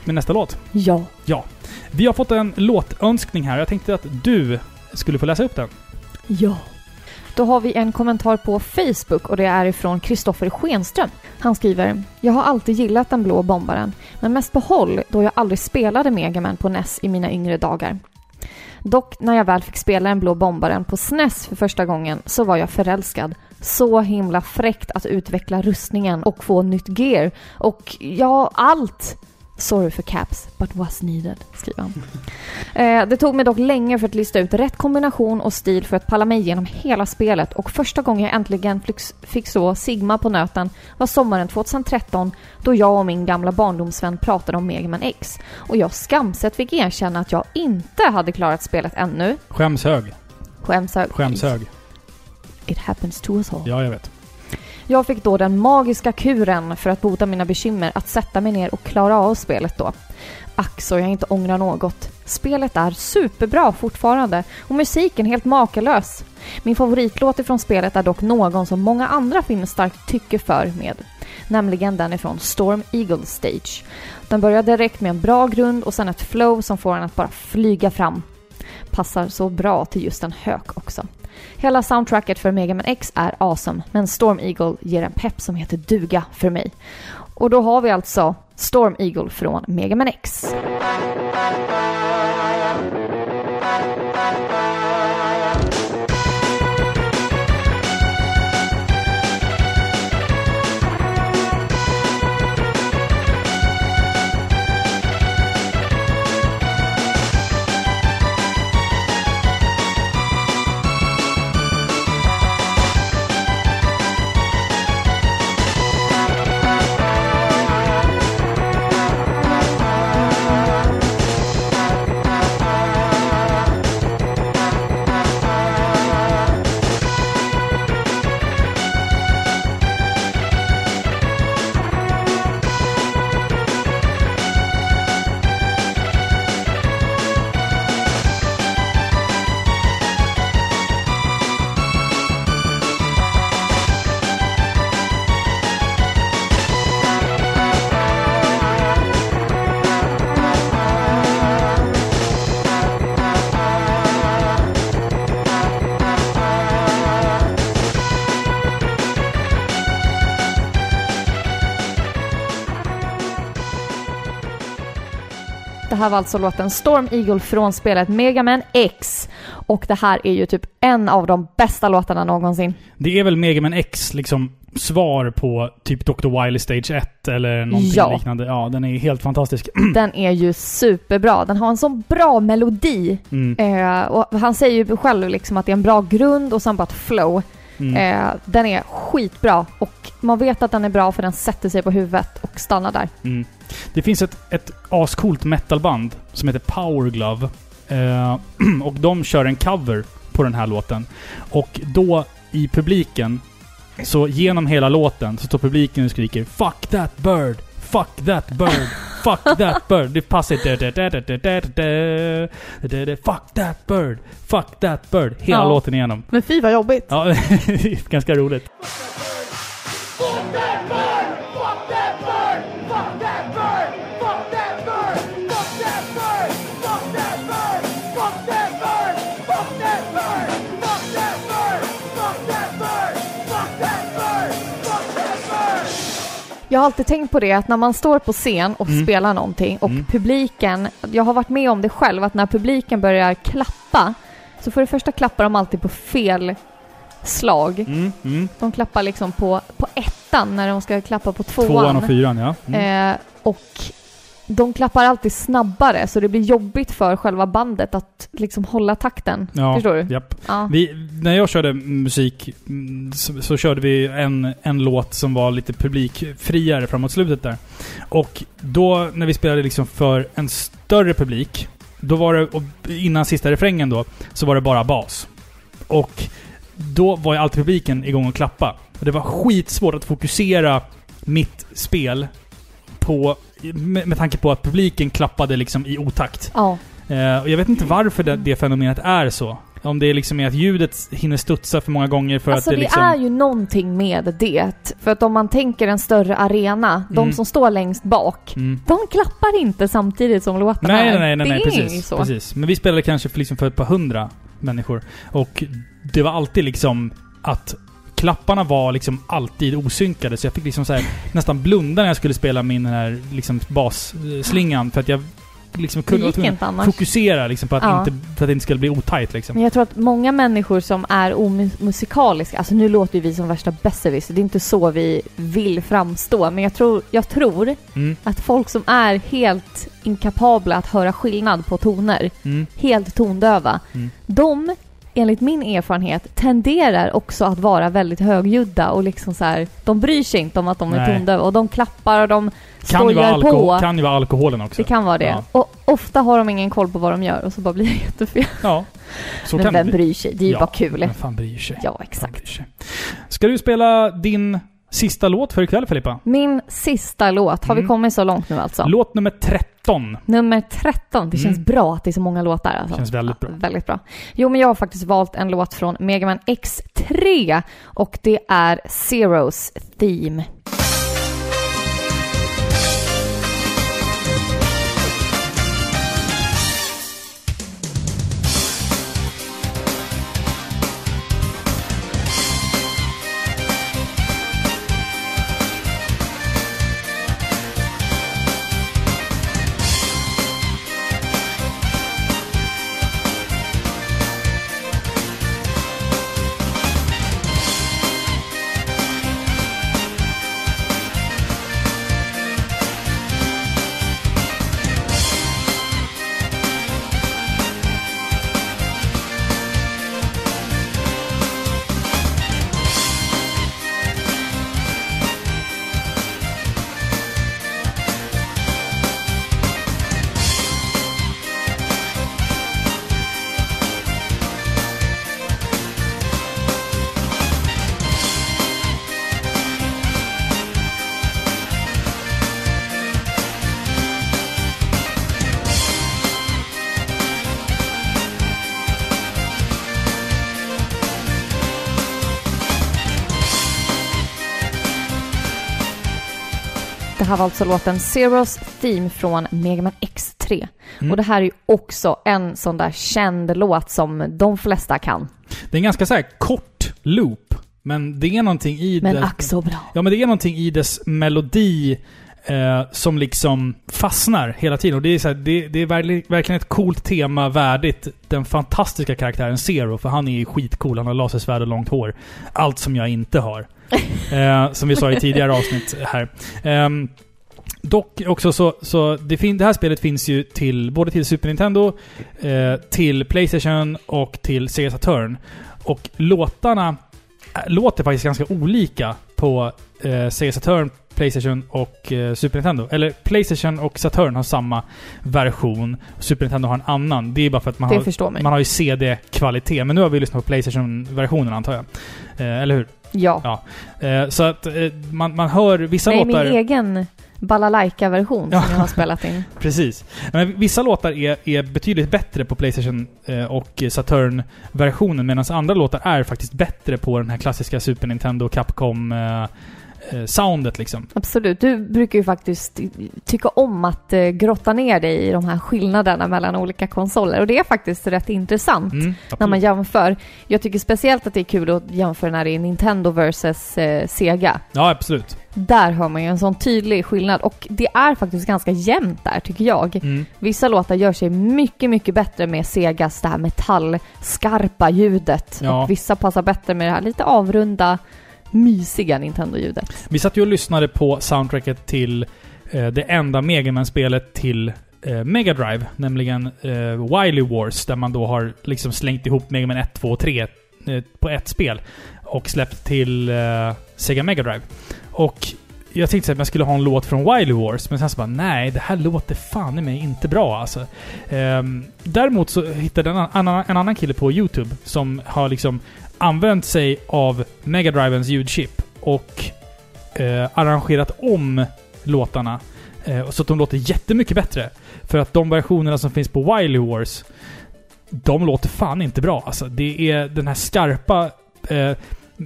med nästa låt? Ja. Vi har fått en låtönskning här. Jag tänkte att du skulle få läsa upp den. Ja. Då har vi en kommentar på Facebook och det är ifrån Kristoffer Schenström. Han skriver Jag har alltid gillat den blå bombaren, men mest på håll då jag aldrig spelade Megaman på NES i mina yngre dagar. Dock, när jag väl fick spela den blå bombaren på SNES för första gången så var jag förälskad. Så himla fräckt att utveckla rustningen och få nytt gear. Och ja, allt! Sorry för caps, but was needed, skriver han. Eh, det tog mig dock länge för att lista ut rätt kombination och stil för att palla mig igenom hela spelet och första gången jag äntligen fick, så Sigma på nöten var sommaren 2013 då jag och min gamla barndomsvän pratade om Mega Man X och jag skamset fick erkänna att jag inte hade klarat spelet ännu. Skäms hög. Skäms hög. Skäms hög. It happens to us all. Ja, jag vet. Jag fick då den magiska kuren för att bota mina bekymmer att sätta mig ner och klara av spelet då. Ack så jag inte ångrar något. Spelet är superbra fortfarande och musiken helt makalös. Min favoritlåt ifrån spelet är dock någon som många andra finner starkt tycke för med. Nämligen den ifrån Storm Eagle Stage. Den börjar direkt med en bra grund och sen ett flow som får en att bara flyga fram. Passar så bra till just en hök också. Hela soundtracket för Mega Man X är awesome, men Storm Eagle ger en pepp som heter duga för mig. Och då har vi alltså Storm Eagle från Mega Man X. här var alltså låten Storm Eagle från spelet Mega Man X. Och det här är ju typ en av de bästa låtarna någonsin. Det är väl Mega Man X liksom svar på typ Dr. Wily Stage 1 eller någonting Ja. liknande. Ja, den är helt fantastisk. Den är ju superbra. Den har en sån bra melodi. Mm. Eh, och han säger ju själv liksom att det är en bra grund och sen bara ett flow. Mm. Eh, den är skitbra och man vet att den är bra för den sätter sig på huvudet och stannar där. Mm. Det finns ett, ett ascoolt metalband som heter Power Glove. Eh, och de kör en cover på den här låten. Och då i publiken, så genom hela låten, så står publiken och skriker 'Fuck that bird! Fuck that bird! Fuck that bird! Det passar inte. Fuck that bird! Fuck that bird! Hela ja. låten igenom. Men fy vad jobbigt. Ja, ganska roligt. Fuck that bird. Fuck that Jag har alltid tänkt på det att när man står på scen och Mm. spelar någonting och Mm. publiken, jag har varit med om det själv, att när publiken börjar klappa så för det första klappar de alltid på fel slag. Mm, mm. De klappar liksom på, på ettan när de ska klappa på tvåan. Tvåan och fyran, ja. Mm. Eh, och de klappar alltid snabbare så det blir jobbigt för själva bandet att liksom hålla takten. Ja, Förstår du? Japp. Ja. Vi, när jag körde musik så, så körde vi en, en låt som var lite publikfriare framåt slutet där. Och då när vi spelade liksom för en större publik, då var det, och innan sista refrängen då, så var det bara bas. Och då var ju alltid publiken igång och klappa. Och det var skitsvårt att fokusera mitt spel på, med, med tanke på att publiken klappade liksom i otakt. ja. Eh, och jag vet inte varför det, det fenomenet är så. Om det liksom är att ljudet hinner studsa för många gånger för Alltså att det, det liksom... är ju någonting med det. För att om man tänker en större arena, de Mm. som står längst bak, Mm. de klappar inte samtidigt som låtarna Nej, nej, nej, nej, nej precis, så. precis. Men vi spelade kanske för, liksom för ett par hundra människor. Och det var alltid liksom att klapparna var liksom alltid osynkade. Så jag fick liksom så här, nästan blunda när jag skulle spela min den här liksom basslingan. För att jag liksom kunde fokusera liksom på att, Ja. inte, för att det inte skulle bli otajt liksom. Men jag tror att många människor som är omusikaliska, alltså nu låter ju vi som värsta besserwisser, det är inte så vi vill framstå, men jag tror, jag tror Mm, att folk som är helt inkapabla att höra skillnad på toner, mm, helt tondöva, Mm. de, enligt min erfarenhet, tenderar också att vara väldigt högljudda och liksom så här, de bryr sig inte om att de är tondöva och de klappar och de kan, skojar på. kan ju vara alkoholen också. Det kan vara det. Ja. Och ofta har de ingen koll på vad de gör och så bara blir det jättefel. Ja, så Men kan vem det bryr sig? Det är ju Ja, bara kul. Vem fan bryr sig? Ja, exakt. bryr sig? Ska du spela din sista låt för ikväll Filippa? Min sista låt, har vi Mm. kommit så långt nu alltså? Låt nummer 13. Nummer 13. Det känns Mm. bra att det är så många låtar. Alltså. Känns väldigt bra. Ja, väldigt bra. Jo, men jag har faktiskt valt en låt från Mega Man X3 och det är Zeros Theme. Var alltså låten Zeros Theme från Mega Man X3. Mm. Och det här är ju också en sån där känd låt som de flesta kan. Det är en ganska så här kort loop. Men det är någonting i Men det... ack så bra. Ja, men det är någonting i dess melodi Eh, som liksom fastnar hela tiden. Och det är, så här, det, det är verkligen, ett coolt tema värdigt den fantastiska karaktären Zero. För han är ju skitcool. Han har lasersvärd och långt hår. Allt som jag inte har. Eh, som vi sa i tidigare avsnitt här. Ehm, dock också så, så det, fin- det här spelet finns ju till både till Super Nintendo, eh, till Playstation och till Sega Saturn. Och låtarna äh, låter faktiskt ganska olika på eh, Sega Saturn, Playstation och eh, Super Nintendo. Eller Playstation och Saturn har samma version. Super Nintendo har en annan. Det är bara för att man Det har mig. man har ju CD-kvalitet, men nu har vi lyssnat på Playstation-versionen antar jag. Eh, eller hur? Ja. Eh, så att eh, man, man hör vissa Nej, låtar... min egen balalaika-version Ja. som jag har spelat in. Precis. Men vissa låtar är, är betydligt bättre på Playstation eh, och Saturn-versionen, medan andra låtar är faktiskt bättre på den här klassiska Super Nintendo Capcom eh, eh, soundet liksom. Absolut. Du brukar ju faktiskt tycka om att grotta ner dig i de här skillnaderna mellan olika konsoler. Och det är faktiskt rätt intressant Mm, när man jämför. Jag tycker speciellt att det är kul att jämföra när det är Nintendo versus eh, Sega. Ja, absolut. Där hör man ju en sån tydlig skillnad och det är faktiskt ganska jämnt där tycker jag. Mm. Vissa låtar gör sig mycket, mycket bättre med Segas det här metallskarpa ljudet. Ja. Och vissa passar bättre med det här lite avrunda, mysiga Nintendo-ljudet. Vi satt ju och lyssnade på soundtracket till eh, det enda Mega Man-spelet till eh, Mega Drive, nämligen eh, Wily Wars, där man då har liksom slängt ihop Mega Man 1, 2 och 3 eh, på ett spel och släppt till eh, Sega Mega Drive. Och jag tänkte att jag skulle ha en låt från Wild Wars, men sen så bara nej, det här låter fan i mig inte bra alltså. Ehm, däremot så hittade en annan, en annan kille på YouTube som har liksom använt sig av Mega Drivens ljudchip och eh, arrangerat om låtarna eh, så att de låter jättemycket bättre. För att de versionerna som finns på Wild Wars, de låter fan inte bra. Alltså, det är den här skarpa, eh,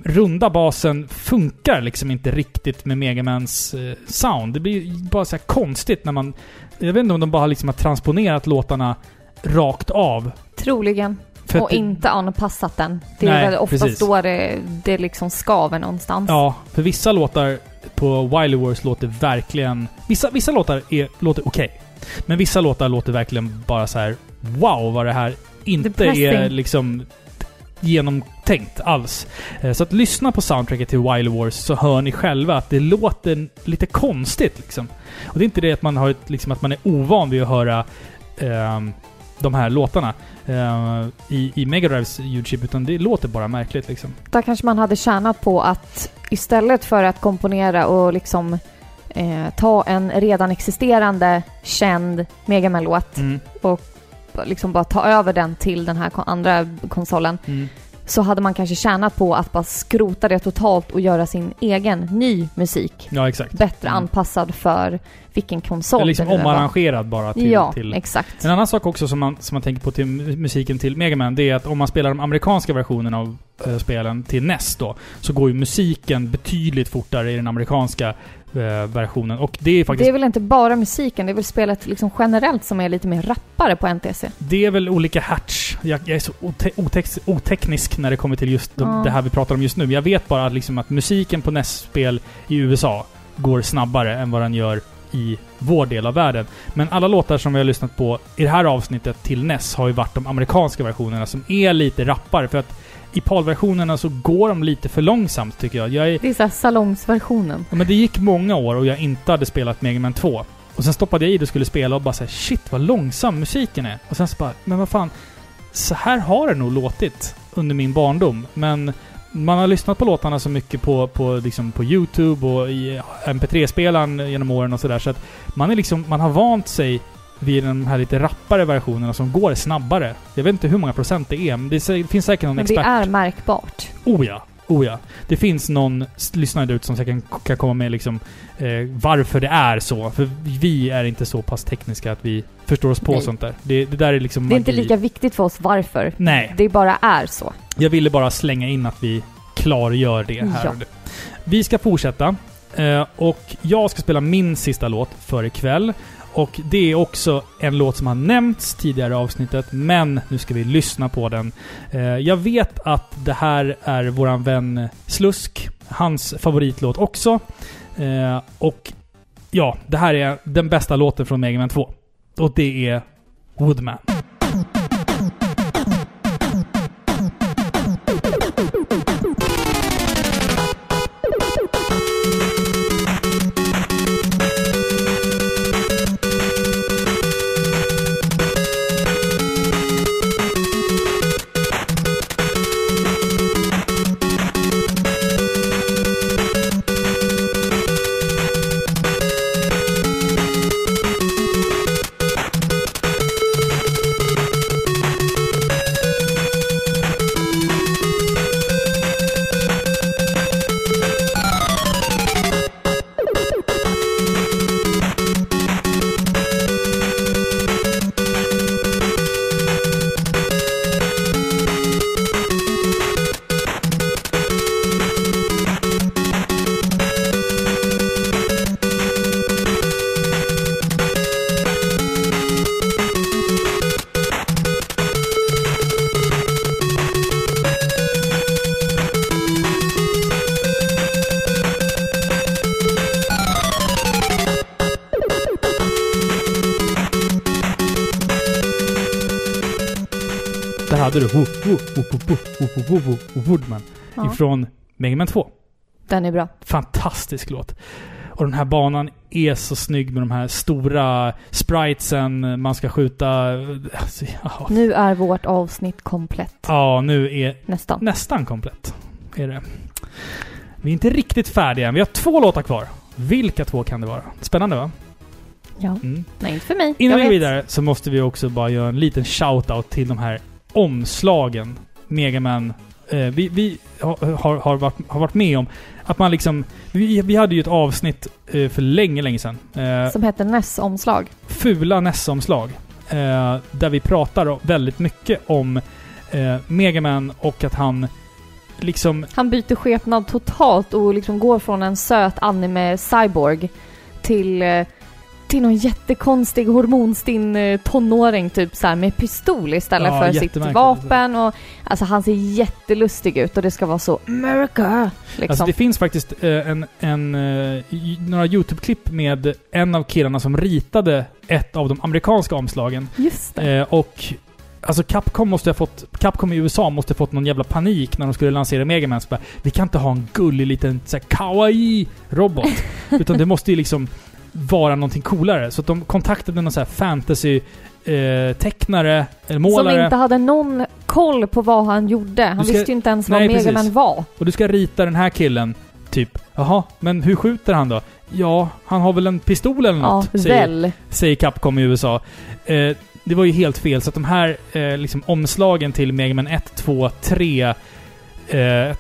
runda basen funkar liksom inte riktigt med Megamans eh, sound. Det blir bara så här konstigt när man... Jag vet inte om de bara liksom har transponerat låtarna rakt av. Troligen. För och det- inte anpassat den. Det är Nej, väl oftast precis. då det, det liksom skaver någonstans. Ja, för vissa låtar på Wily Wars låter verkligen... Vissa, vissa låtar är, låter okej. Men vissa låtar låter verkligen bara så här: Wow, vad det här inte är liksom genomtänkt alls. Eh, Så att lyssna på soundtracket till Wily Wars så hör ni själva att det låter lite konstigt liksom. Och det är inte det att man, har ett, liksom, att man är ovan vid att höra ehm, de här låtarna eh, i, i Mega Drives ljudchip, utan det låter bara märkligt liksom. Där kanske man hade tjänat på att istället för att komponera och liksom eh, ta en redan existerande känd Megaman-låt Mm. och liksom bara ta över den till den här andra konsolen Mm. så hade man kanske tjänat på att bara skrota det totalt och göra sin egen ny musik. Ja, exakt. Bättre Mm. anpassad för vilken konsol Eller liksom det omarrangerad bara till... Ja, till. exakt. En annan sak också som man, som man tänker på till mu- musiken till Mega Man, det är att om man spelar de amerikanska versionerna av eh, spelen till NES då, så går ju musiken betydligt fortare i den amerikanska eh, versionen. Och det är Det faktiskt... är väl inte bara musiken, det är väl spelet liksom generellt som är lite mer rappare på NTC. Det är väl olika hertz. Jag, jag är så ote, otex, oteknisk när det kommer till just de, Ja. det här vi pratar om just nu. Jag vet bara att, liksom att musiken på NES-spel i USA går snabbare än vad den gör i vår del av världen. Men alla låtar som vi har lyssnat på i det här avsnittet till NES har ju varit de amerikanska versionerna som är lite rappare. För att i PAL-versionerna så går de lite för långsamt tycker jag. jag är, Det är såhär salongsversionen. Ja, men det gick många år och jag inte hade spelat Mega Man 2. Och sen stoppade jag i det och skulle spela och bara säga shit vad långsam musiken är. Och sen så bara, men vad fan. Så här har det nog låtit under min barndom. Men man har lyssnat på låtarna så mycket på, på, liksom på YouTube och i MP3-spelaren genom åren och sådär. Så att man är liksom, man har vant sig vid de här lite rappare versionerna som går snabbare. Jag vet inte hur många procent det är, men det, är det finns säkert någon Men det expert. är märkbart. Oh ja. Oh ja. Det finns någon lyssnare ute som säkert kan, komma med liksom eh, varför det är så. För vi är inte så pass tekniska att vi förstår oss på Nej. sånt där. Det, det där är liksom Det är inte magi. lika viktigt för oss varför. Nej. Det bara är så. Jag ville bara slänga in att vi klargör det här. Ja. och nu. Vi ska fortsätta. Eh, och jag ska spela min sista låt för ikväll. Och det är också en låt som har nämnts tidigare i avsnittet, men nu ska vi lyssna på den. Eh, jag vet att det här är våran vän Slusk, hans favoritlåt också. Eh, och ja, det här är den bästa låten från Mega Man 2. Och det är Woodman. Wo- Wo- Wo- Wo- Wo- Wo- Woodman Ja. ifrån Mega Man 2. Den är bra. Fantastisk låt. Och den här banan är så snygg med de här stora spritesen man ska skjuta. Alltså, ja. Nu är vårt avsnitt komplett. ja, nu är Nästan. nästan komplett. Är det. Vi är inte riktigt färdiga än. Vi har två låtar kvar. Vilka två kan det vara? Spännande va? Ja. Mm. Nej, inte för mig. Innan vi går vidare så måste vi också bara göra en liten shout-out till de här omslagen. Megaman. Eh, vi vi har, har, varit, har varit med om att man liksom... Vi, vi hade ju ett avsnitt eh, för länge, länge sedan. Eh, Som heter NES-omslag. fula NES-omslag. Eh, där vi pratar väldigt mycket om eh, Megaman och att han liksom... Han byter skepnad totalt och liksom går från en söt anime-cyborg till, eh, till någon jättekonstig hormonstinn eh, tonåring typ så här med pistol istället Ja, för sitt vapen. Och, alltså han ser jättelustig ut och det ska vara så America! Liksom. Alltså det finns faktiskt eh, en, en, eh, några YouTube-klipp med en av killarna som ritade ett av de amerikanska omslagen. Just. Eh, och Alltså Capcom måste ha fått... Capcom i USA måste ha fått någon jävla panik när de skulle lansera Mega Man. Bara, vi kan inte ha en gullig liten så här, kawaii robot. utan det måste ju liksom vara någonting coolare. Så att de kontaktade någon så här fantasy eh, tecknare, eller Som målare. inte hade någon koll på vad han gjorde. Han ska- visste ju inte ens Nej, vad Mega precis. Man var. Och du ska rita den här killen. Typ, jaha, men hur skjuter han då? Ja, han har väl en pistol eller Ja, något? säger, väl. säger Capcom i USA. Eh, det var ju helt fel, så att de här eh, liksom omslagen till Mega Man 1, 2, 3... Eh, ja,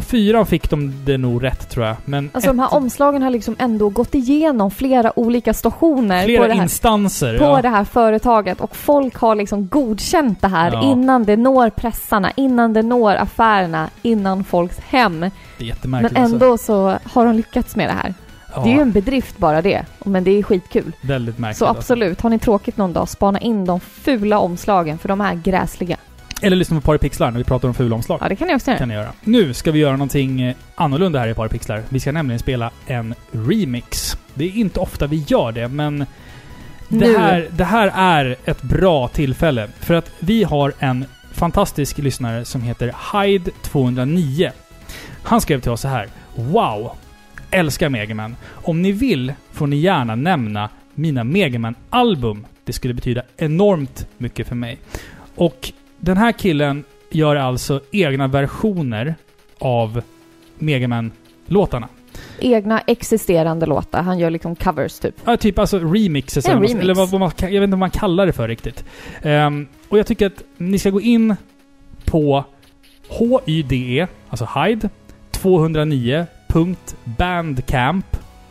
fyran fick de det nog rätt tror jag. Men Alltså de ett, här omslagen har liksom ändå gått igenom flera olika stationer flera på, det här, instanser. på ja. det här företaget och folk har liksom godkänt det här Ja. innan det når pressarna, innan det når affärerna, innan folks hem. Det är Men jättemärkligt. ändå så har de lyckats med det här. alltså. Det är ju Ja, en bedrift bara det, men det är skitkul. väldigt märkligt. Så alltså. absolut, har ni tråkigt någon dag, spana in de fula omslagen för de är gräsliga. Eller lyssna på Paripixlar när vi pratar om fula omslag. Ja, det kan ni också göra. kan ni göra. Nu ska vi göra någonting eh, annorlunda här i Parapixlar. Vi ska nämligen spela en remix. Det är inte ofta vi gör det, men det här, det här är ett bra tillfälle. För att vi har en fantastisk lyssnare som heter Hyde209. Han skrev till oss så här. Wow! Älskar Megaman. Om ni vill får ni gärna nämna mina Megaman-album. Det skulle betyda enormt mycket för mig. Och den här killen gör alltså egna versioner av Megaman-låtarna. Egna existerande låtar, han gör liksom covers typ. Ja, typ alltså remixes En eller, remix. eller vad, vad man, jag vet inte vad man kallar det för riktigt. Ehm, och jag tycker att ni ska gå in på HYDE, alltså Hyde,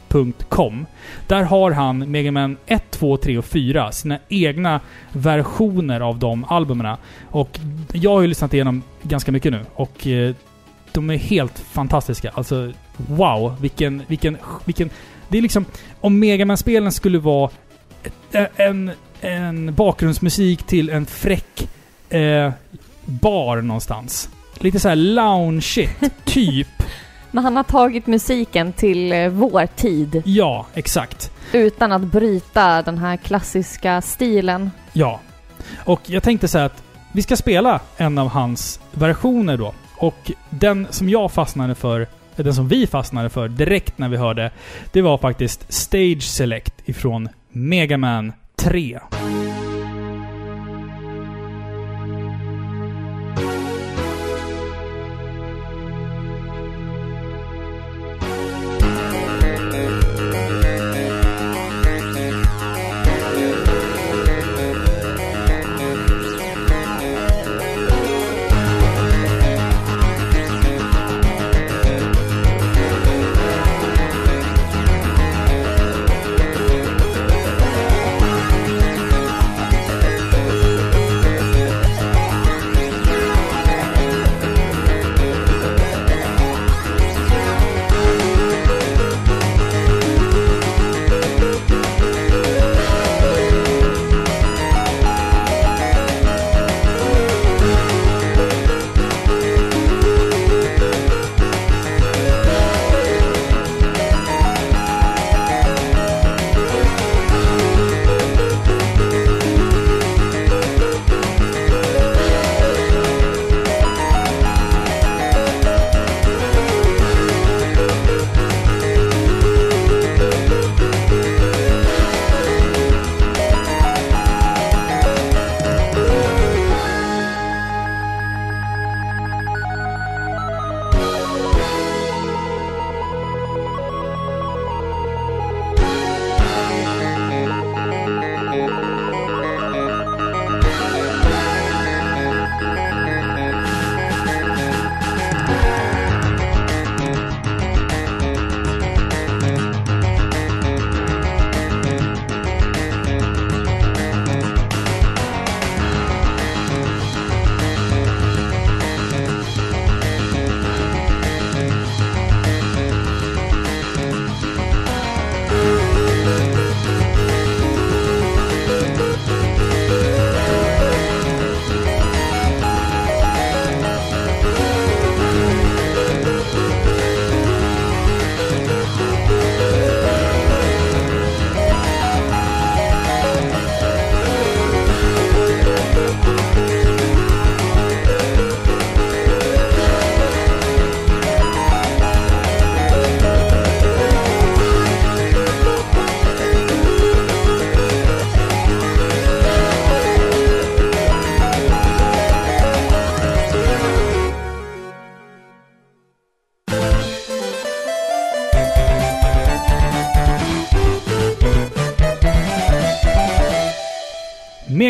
209.bandcamp.com. Där har han Megaman 1, 2, 3 och 4, sina egna versioner av de albumen. Och jag har ju lyssnat igenom ganska mycket nu och eh, de är helt fantastiska. Alltså, wow! Vilken, vilken, vilken... Det är liksom... Om Megaman-spelen skulle vara eh, en, en bakgrundsmusik till en fräck eh, bar någonstans. Lite så här lounge typ. Men han har tagit musiken till eh, vår tid Ja, exakt. utan att bryta den här klassiska stilen. Ja. Och jag tänkte så att vi ska spela en av hans versioner då. Och den som jag fastnade för, den som vi fastnade för direkt när vi hörde, det var faktiskt Stage Select ifrån Mega Man 3.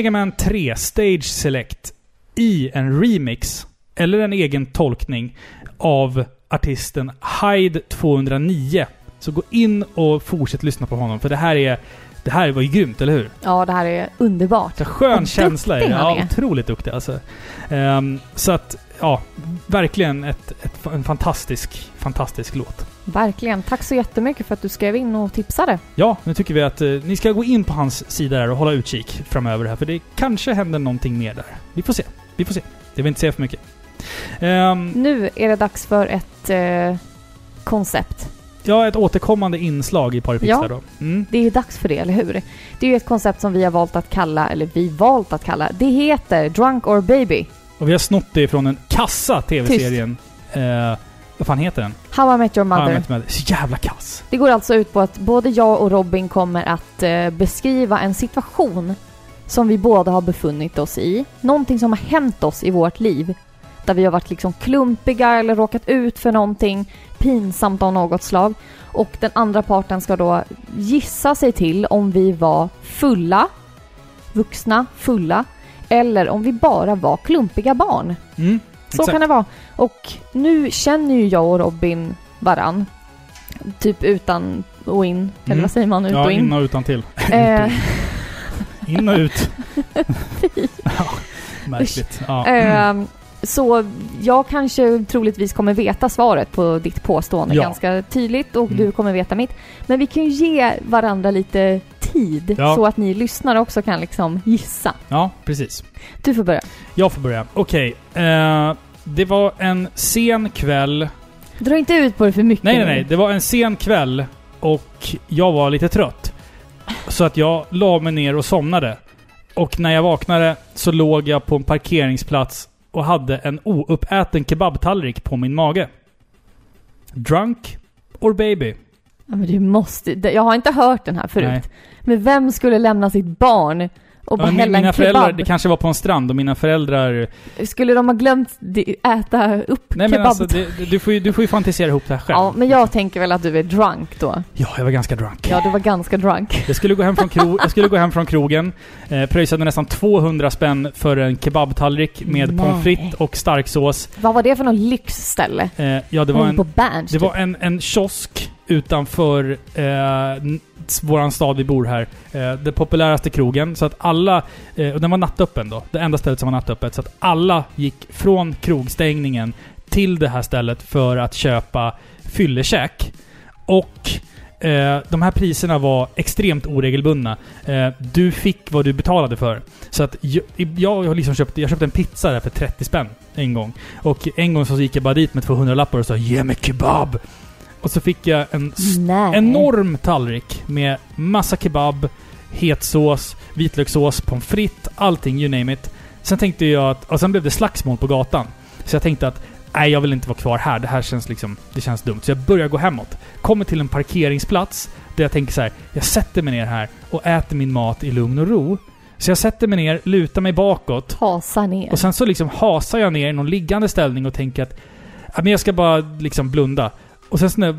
Mega Man 3 Stage Select i en remix, eller en egen tolkning, av artisten Hyde 209. Så gå in och fortsätt lyssna på honom, för det här är... Det här var ju grymt, eller hur? Ja, det här är underbart. Så skön Och känsla duktig Ja, otroligt duktig alltså. Ehm, så att, ja, verkligen ett, ett, en fantastisk, fantastisk låt. Verkligen. Tack så jättemycket för att du skrev in och tipsade. Ja, nu tycker vi att eh, ni ska gå in på hans sida där och hålla utkik framöver här, för det kanske händer någonting mer där. Vi får se. Vi får se. Det vill inte säga för mycket. Ehm, Nu är det dags för ett eh, koncept. ja, ett återkommande inslag i Paripixlar Ja. då. Mm. Det är dags för det, eller hur? Det är ju ett koncept som vi har valt att kalla, eller vi valt att kalla, det heter Drunk or Baby. Och vi har snott det från den kassa TV-serien. Eh, vad fan heter den? How I Met Your Mother. mätt med. Så jävla kass. Det går alltså ut på att både jag och Robin kommer att eh, beskriva en situation som vi båda har befunnit oss i. Någonting som har hänt oss i vårt liv. Där vi har varit liksom klumpiga eller råkat ut för någonting pinsamt av något slag. Och den andra parten ska då gissa sig till om vi var fulla, vuxna, fulla, eller om vi bara var klumpiga barn. Mm. Så Exakt. kan det vara. Och nu känner ju jag och Robin varann. Typ utan och in. Eller Mm. vad säger man? Ut Ja, och in. in och utan till. Eh, In och ut. ja, märkligt. Ja. ehm, så jag kanske troligtvis kommer veta svaret på ditt påstående Ja. ganska tydligt och Mm. du kommer veta mitt. Men vi kan ju ge varandra lite tid Ja. så att ni lyssnare också kan liksom gissa. ja, precis. Du får börja. Jag får börja. Okej. eh, det var en sen kväll Dra inte ut på det för mycket Nej, nej, nej. Det var en sen kväll och jag var lite trött. Så att jag la mig ner och somnade. Och när jag vaknade så låg jag på en parkeringsplats och hade en ouppäten kebabtallrik på min mage. Drunk or baby? Ja, men du måste... Jag har inte hört den här förut. Nej. Men vem skulle lämna sitt barn och bara Ja, hälla mina en föräldrar, det kanske var på en strand och mina föräldrar... Skulle de ha glömt äta upp Nej men alltså, det, du, får ju, du får ju fantisera ihop det här själv. Ja, men jag tänker väl att du är drunk då. Ja, jag var ganska drunk. Ja, du var ganska drunk. Jag skulle gå hem från, kro jag skulle gå hem från krogen, eh, pröjsade nästan 200 spänn för en kebabtallrik med Nej. pommes frites och starksås. Vad var det för någon lyxställe? Eh, ja, det var en, på Berns det typ. var en, en kiosk utanför eh, våran stad vi bor här. Eh, den populäraste krogen. Så att alla... Eh, och den var nattöppen då. Det enda stället som var nattöppet. Så att alla gick från krogstängningen till det här stället för att köpa fyllekäk. Och eh, de här priserna var extremt oregelbundna. Eh, du fick vad du betalade för. Så att jag, jag har liksom köpt, jag köpte en pizza där för 30 spänn en gång. Och en gång så gick jag bara dit med 200 lappar och sa 'Ge mig kebab!' Och så fick jag en Nej. enorm tallrik med massa kebab, het sås, vitlökssås, pommes frites, allting, you name it. Sen tänkte jag att... Och sen blev det slagsmål på gatan. Så jag tänkte att nej, jag vill inte vara kvar här. Det här känns liksom... Det känns dumt. Så jag börjar gå hemåt. Kommer till en parkeringsplats där jag tänker så här. Jag sätter mig ner här och äter min mat i lugn och ro. Så jag sätter mig ner, lutar mig bakåt Hasa ner. och sen så liksom hasar jag ner i någon liggande ställning och tänker att men jag ska bara liksom blunda. Och sen så när jag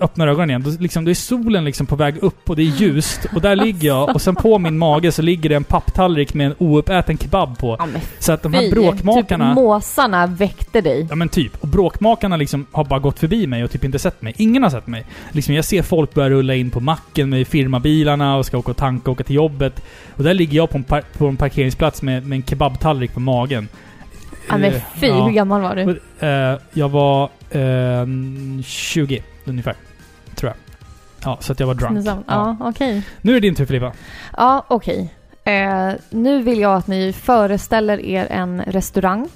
öppnar ögonen igen, då, liksom, då är solen liksom på väg upp och det är ljust. Och där ligger jag och sen på min mage så ligger det en papptallrik med en ouppäten kebab på. Ja, Så att de här fy. bråkmakarna... Typ måsarna väckte dig. Ja men typ. Och bråkmakarna liksom har bara gått förbi mig och typ inte sett mig. Ingen har sett mig. Liksom jag ser folk börja rulla in på macken med firmabilarna och ska åka och tanka och åka till jobbet. Och där ligger jag på en, par på en parkeringsplats med, med en kebabtallrik på magen. Ja, men Eh, fy, ja. hur gammal var du? Eh, jag var eh, 20 ungefär. Tror jag. Ja, så att jag var drunk. Ja, ja okej. Nu är det din tur Filippa. Ja, okej. Eh, nu vill jag att ni föreställer er en restaurang.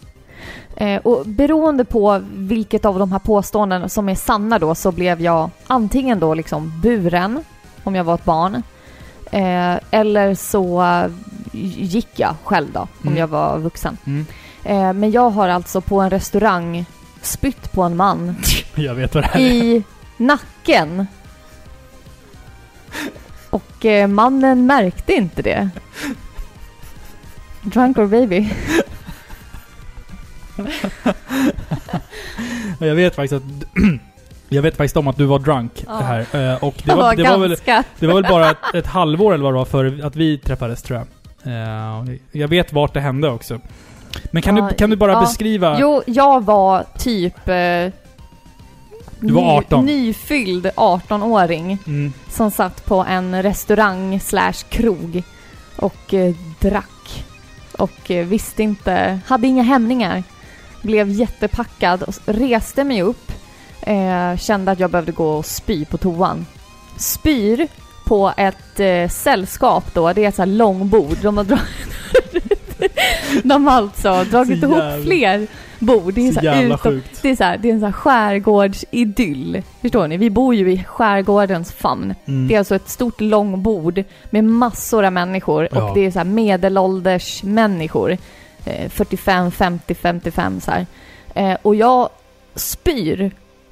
Eh, och beroende på vilket av de här påståenden som är sanna då så blev jag antingen då liksom buren om jag var ett barn. Eh, eller så gick jag själv då om Mm. jag var vuxen. Mm. Eh, men jag har alltså på en restaurang spytt på en man Jag vet vad det här är. i nacken. Och eh, mannen märkte inte det. Drunk or baby. Jag vet faktiskt att... jag vet faktiskt om att du var drunk Ja. här. Eh, och det Det var, det, var väl, ganska... det var väl bara ett, ett halvår eller vad det var för att vi träffades tror jag. Eh, jag vet vart det hände också. Men kan, Ja, du, kan du bara ja. beskriva... Jo, jag var typ... Eh, Du var 18. Nyfylld 18-åring Mm. som satt på en restaurang slash krog och eh, drack. Och eh, visste inte, hade inga hämningar. Blev jättepackad och reste mig upp. Eh, kände att jag behövde gå och spy på toan. Spyr på ett eh, sällskap då, det är ett så här långbord. De har, dra- De har alltså dragit Så ihop jävla- fler bord. Det är Så så jävla utom, sjukt. det är, så här, det är en sån här skärgårdsidyll. Förstår ni? Vi bor ju i skärgårdens famn. Mm. Det är alltså ett stort långbord med massor av människor Ja. och det är så här medelålders människor. Eh, 45, 50, 55 så här. Eh, och jag spyr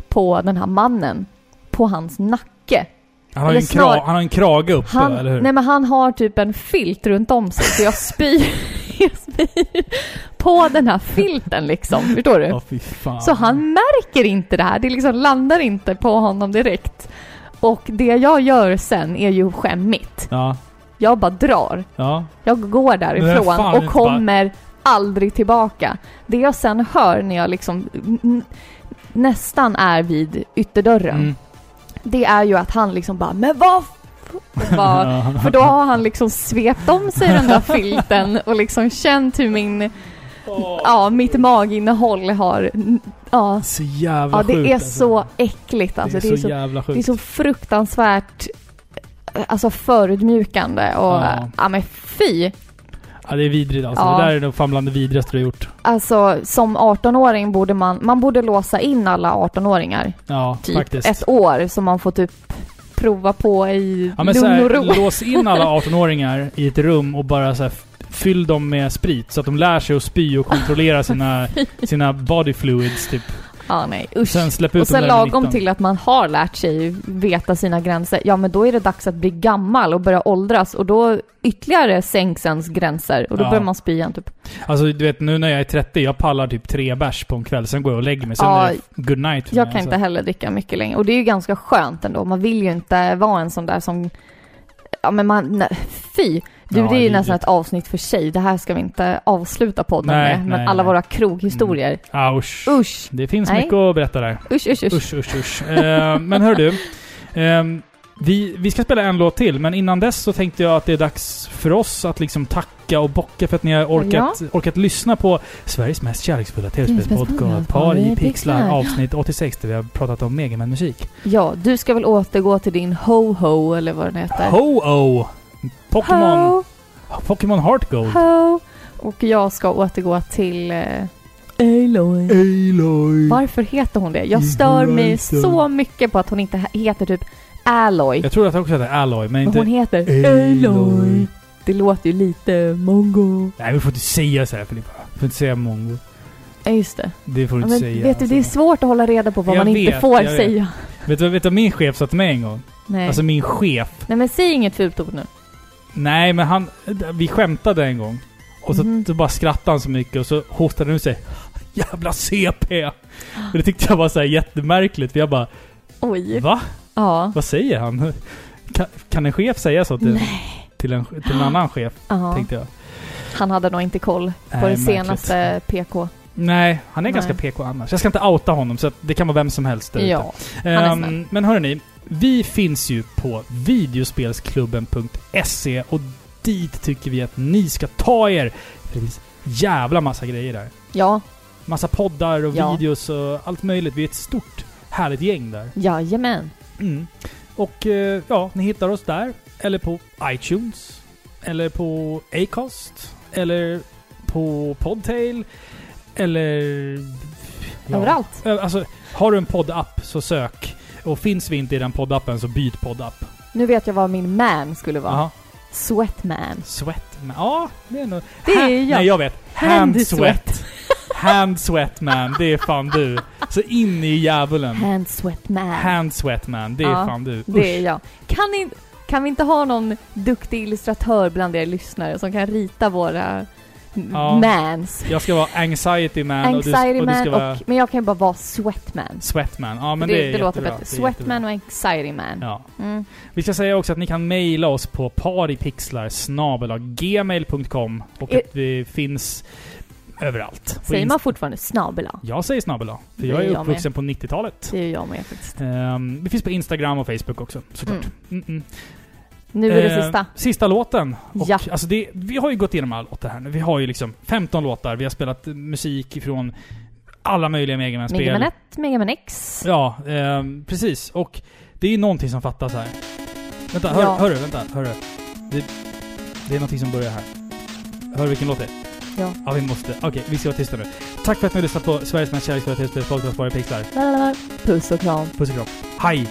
på den här mannen på hans nacke. Han har ju en, eller snar- kra, han har en krage uppe, Han, eller hur? nej men han har typ en filt runt om sig så jag spyr på den här filten liksom. Förstår du? Fan. Så han märker inte det här. Det liksom landar inte på honom direkt. Och det jag gör sen är ju skämmigt. Ja, Jag bara drar. ja. Jag går därifrån och kommer aldrig tillbaka. Det jag sen hör när jag liksom nästan är vid ytterdörren, Mm. det är ju att han liksom bara ”Men vad f-" och bara, För då har han liksom svept om sig den där filten och liksom känt hur min, ja, mitt maginnehåll har, ja, Så jävla ja det sjukt är alltså. så äckligt alltså. det är så, jävla Det är sjukt. så fruktansvärt eh, alltså förödmjukande och Ja. ja, ja men fy. Ja, det är vidrigt alltså. Ja. Det där är nog fan bland det vidrigaste du har gjort. Alltså som 18-åring borde man, man borde låsa in alla 18-åringar Ja, typ faktiskt. ett år så man får typ prova på i Ja men lugn och ro. här, lås in alla 18-åringar i ett rum och bara så här, fyll dem med sprit så att de lär sig att spy och kontrollera sina, sina body fluids typ. Ja nej usch. Sen släpp ut Och sen lagom 19. till att man har lärt sig veta sina gränser, ja men då är det dags att bli gammal och börja åldras och då ytterligare sänks ens gränser och då Ja. börjar man spy igen typ. Alltså du vet nu när jag är 30, jag pallar typ tre bärs på en kväll, sen går jag och lägger mig. Sen Ja, är det good night för Jag mig, kan alltså. inte heller dricka mycket längre och det är ju ganska skönt ändå. Man vill ju inte vara en sån där som, ja men man, nej, fy! Du Ja, det är ju nästan ett avsnitt för sig. Det här ska vi inte avsluta podden Nej, med. Men nej, alla nej. våra kroghistorier. Ah, usch. Usch! Det finns mycket att berätta där. Usch, usch, usch. Usch, usch, usch. Eh, men hör du. ehm, vi, vi ska spela en låt till, men innan dess så tänkte jag att det är dags för oss att liksom tacka och bocka för att ni har orkat, orkat lyssna på Sveriges mest kärleksfulla tv-spelspodcast, Par i pixlar, avsnitt 86, där vi har pratat om Megaman-musik. Ja, du ska väl återgå till din ho-ho eller vad den heter? Ho-Oh! Pokémon, Pokémon Heart Gold. ho. Och jag ska återgå till eh, Aloy. Aloy. Varför heter hon det? Jag stör mig så mycket på att hon inte he- heter typ Alloy. Jag tror att det också heter Alloy, men Men inte... hon heter Aloy. Aloy. Det låter ju lite mongo. Nej, vi får inte säga så här Filippa. Vi får inte säga mongo. Ja, just det. Det får du Ja, inte men säga. vet du, det är alltså. svårt att hålla reda på vad Jag man inte vet, får jag vet. säga. Vet du vet du vad min chef sa till mig en gång? Nej. Alltså min chef. Nej, men säg inget fult ord nu. Nej, men han... Vi skämtade en gång. Och så, Mhm. så bara skrattade han så mycket och så hostade han ut sig. Jävla CP! Och det tyckte jag var så här jättemärkligt. För jag bara, Oj. va? Ja. Vad säger han? Kan, kan en chef säga så till, till, en, till en annan chef? Ja. Tänkte jag. Han hade nog inte koll på Nej, det märkligt. senaste PK. Nej, han är Nej. ganska PK annars. Jag ska inte outa honom, så det kan vara vem som helst där ute. Ja. Ehm, snäll. men hörni, vi finns ju på videospelsklubben.se och dit tycker vi att ni ska ta er. För det finns jävla massa grejer där. Ja. Massa poddar och Ja. videos och allt möjligt. Vi är ett stort, härligt gäng där. Jajamän. Mm. Och eh, ja, ni hittar oss där. Eller på iTunes. Eller på Acast. Eller på Podtail. Eller... ja. Överallt. Alltså, har du en poddapp så sök. Och finns vi inte i den poddappen så byt poddapp. Nu vet jag vad min man skulle vara. Jaha. Sweatman. Sweat. man. Ja, det är nog... Det är jag. Nej, jag vet. Hand sweat. Hand sweat man. Det är fan du. Så in i djävulen. Hand Sweatman. Hand sweat man. Det är Ja, fan du. Det är jag. Kan, ni, kan vi inte ha någon duktig illustratör bland er lyssnare som kan rita våra Ja. mans? Jag ska vara anxiety man och du, Anxiety och du ska vara och, men jag kan ju bara vara sweatman. sweatman. Ja men det, det, är det låter bättre. Sweatman och anxiety man. Ja. Mm. Vi ska säga också att ni kan mejla oss på paripixlar gmail.com och Är- att vi finns överallt. Säger man fortfarande snabela? Jag säger snabbel För jag är gör jag uppvuxen på 90-talet. Det är jag med faktiskt. Ehm, vi finns på Instagram och Facebook också, såklart. Mm. Mm. Nu är det Eh, sista. Sista låten. Och, Ja. alltså det, vi har ju gått igenom alla låtar här nu. Vi har ju liksom 15 låtar. Vi har spelat musik ifrån alla möjliga Mega Man-spel. Mega Man 1, Mega Man X. Ja, ehm, precis. Och det är ju någonting som fattas här. Vänta, hör, Ja. hör du? Vänta, hör du? Det, det är någonting som börjar här. Hör du vilken låt det är? Ja. Ja, vi måste. Okej, vi ska vara tysta nu. Tack för att ni har lyssnat på Sveriges mest kärleksfulla tv-spel, podcast Bara Pixlar. Puss och kram. Puss och kram. Hej!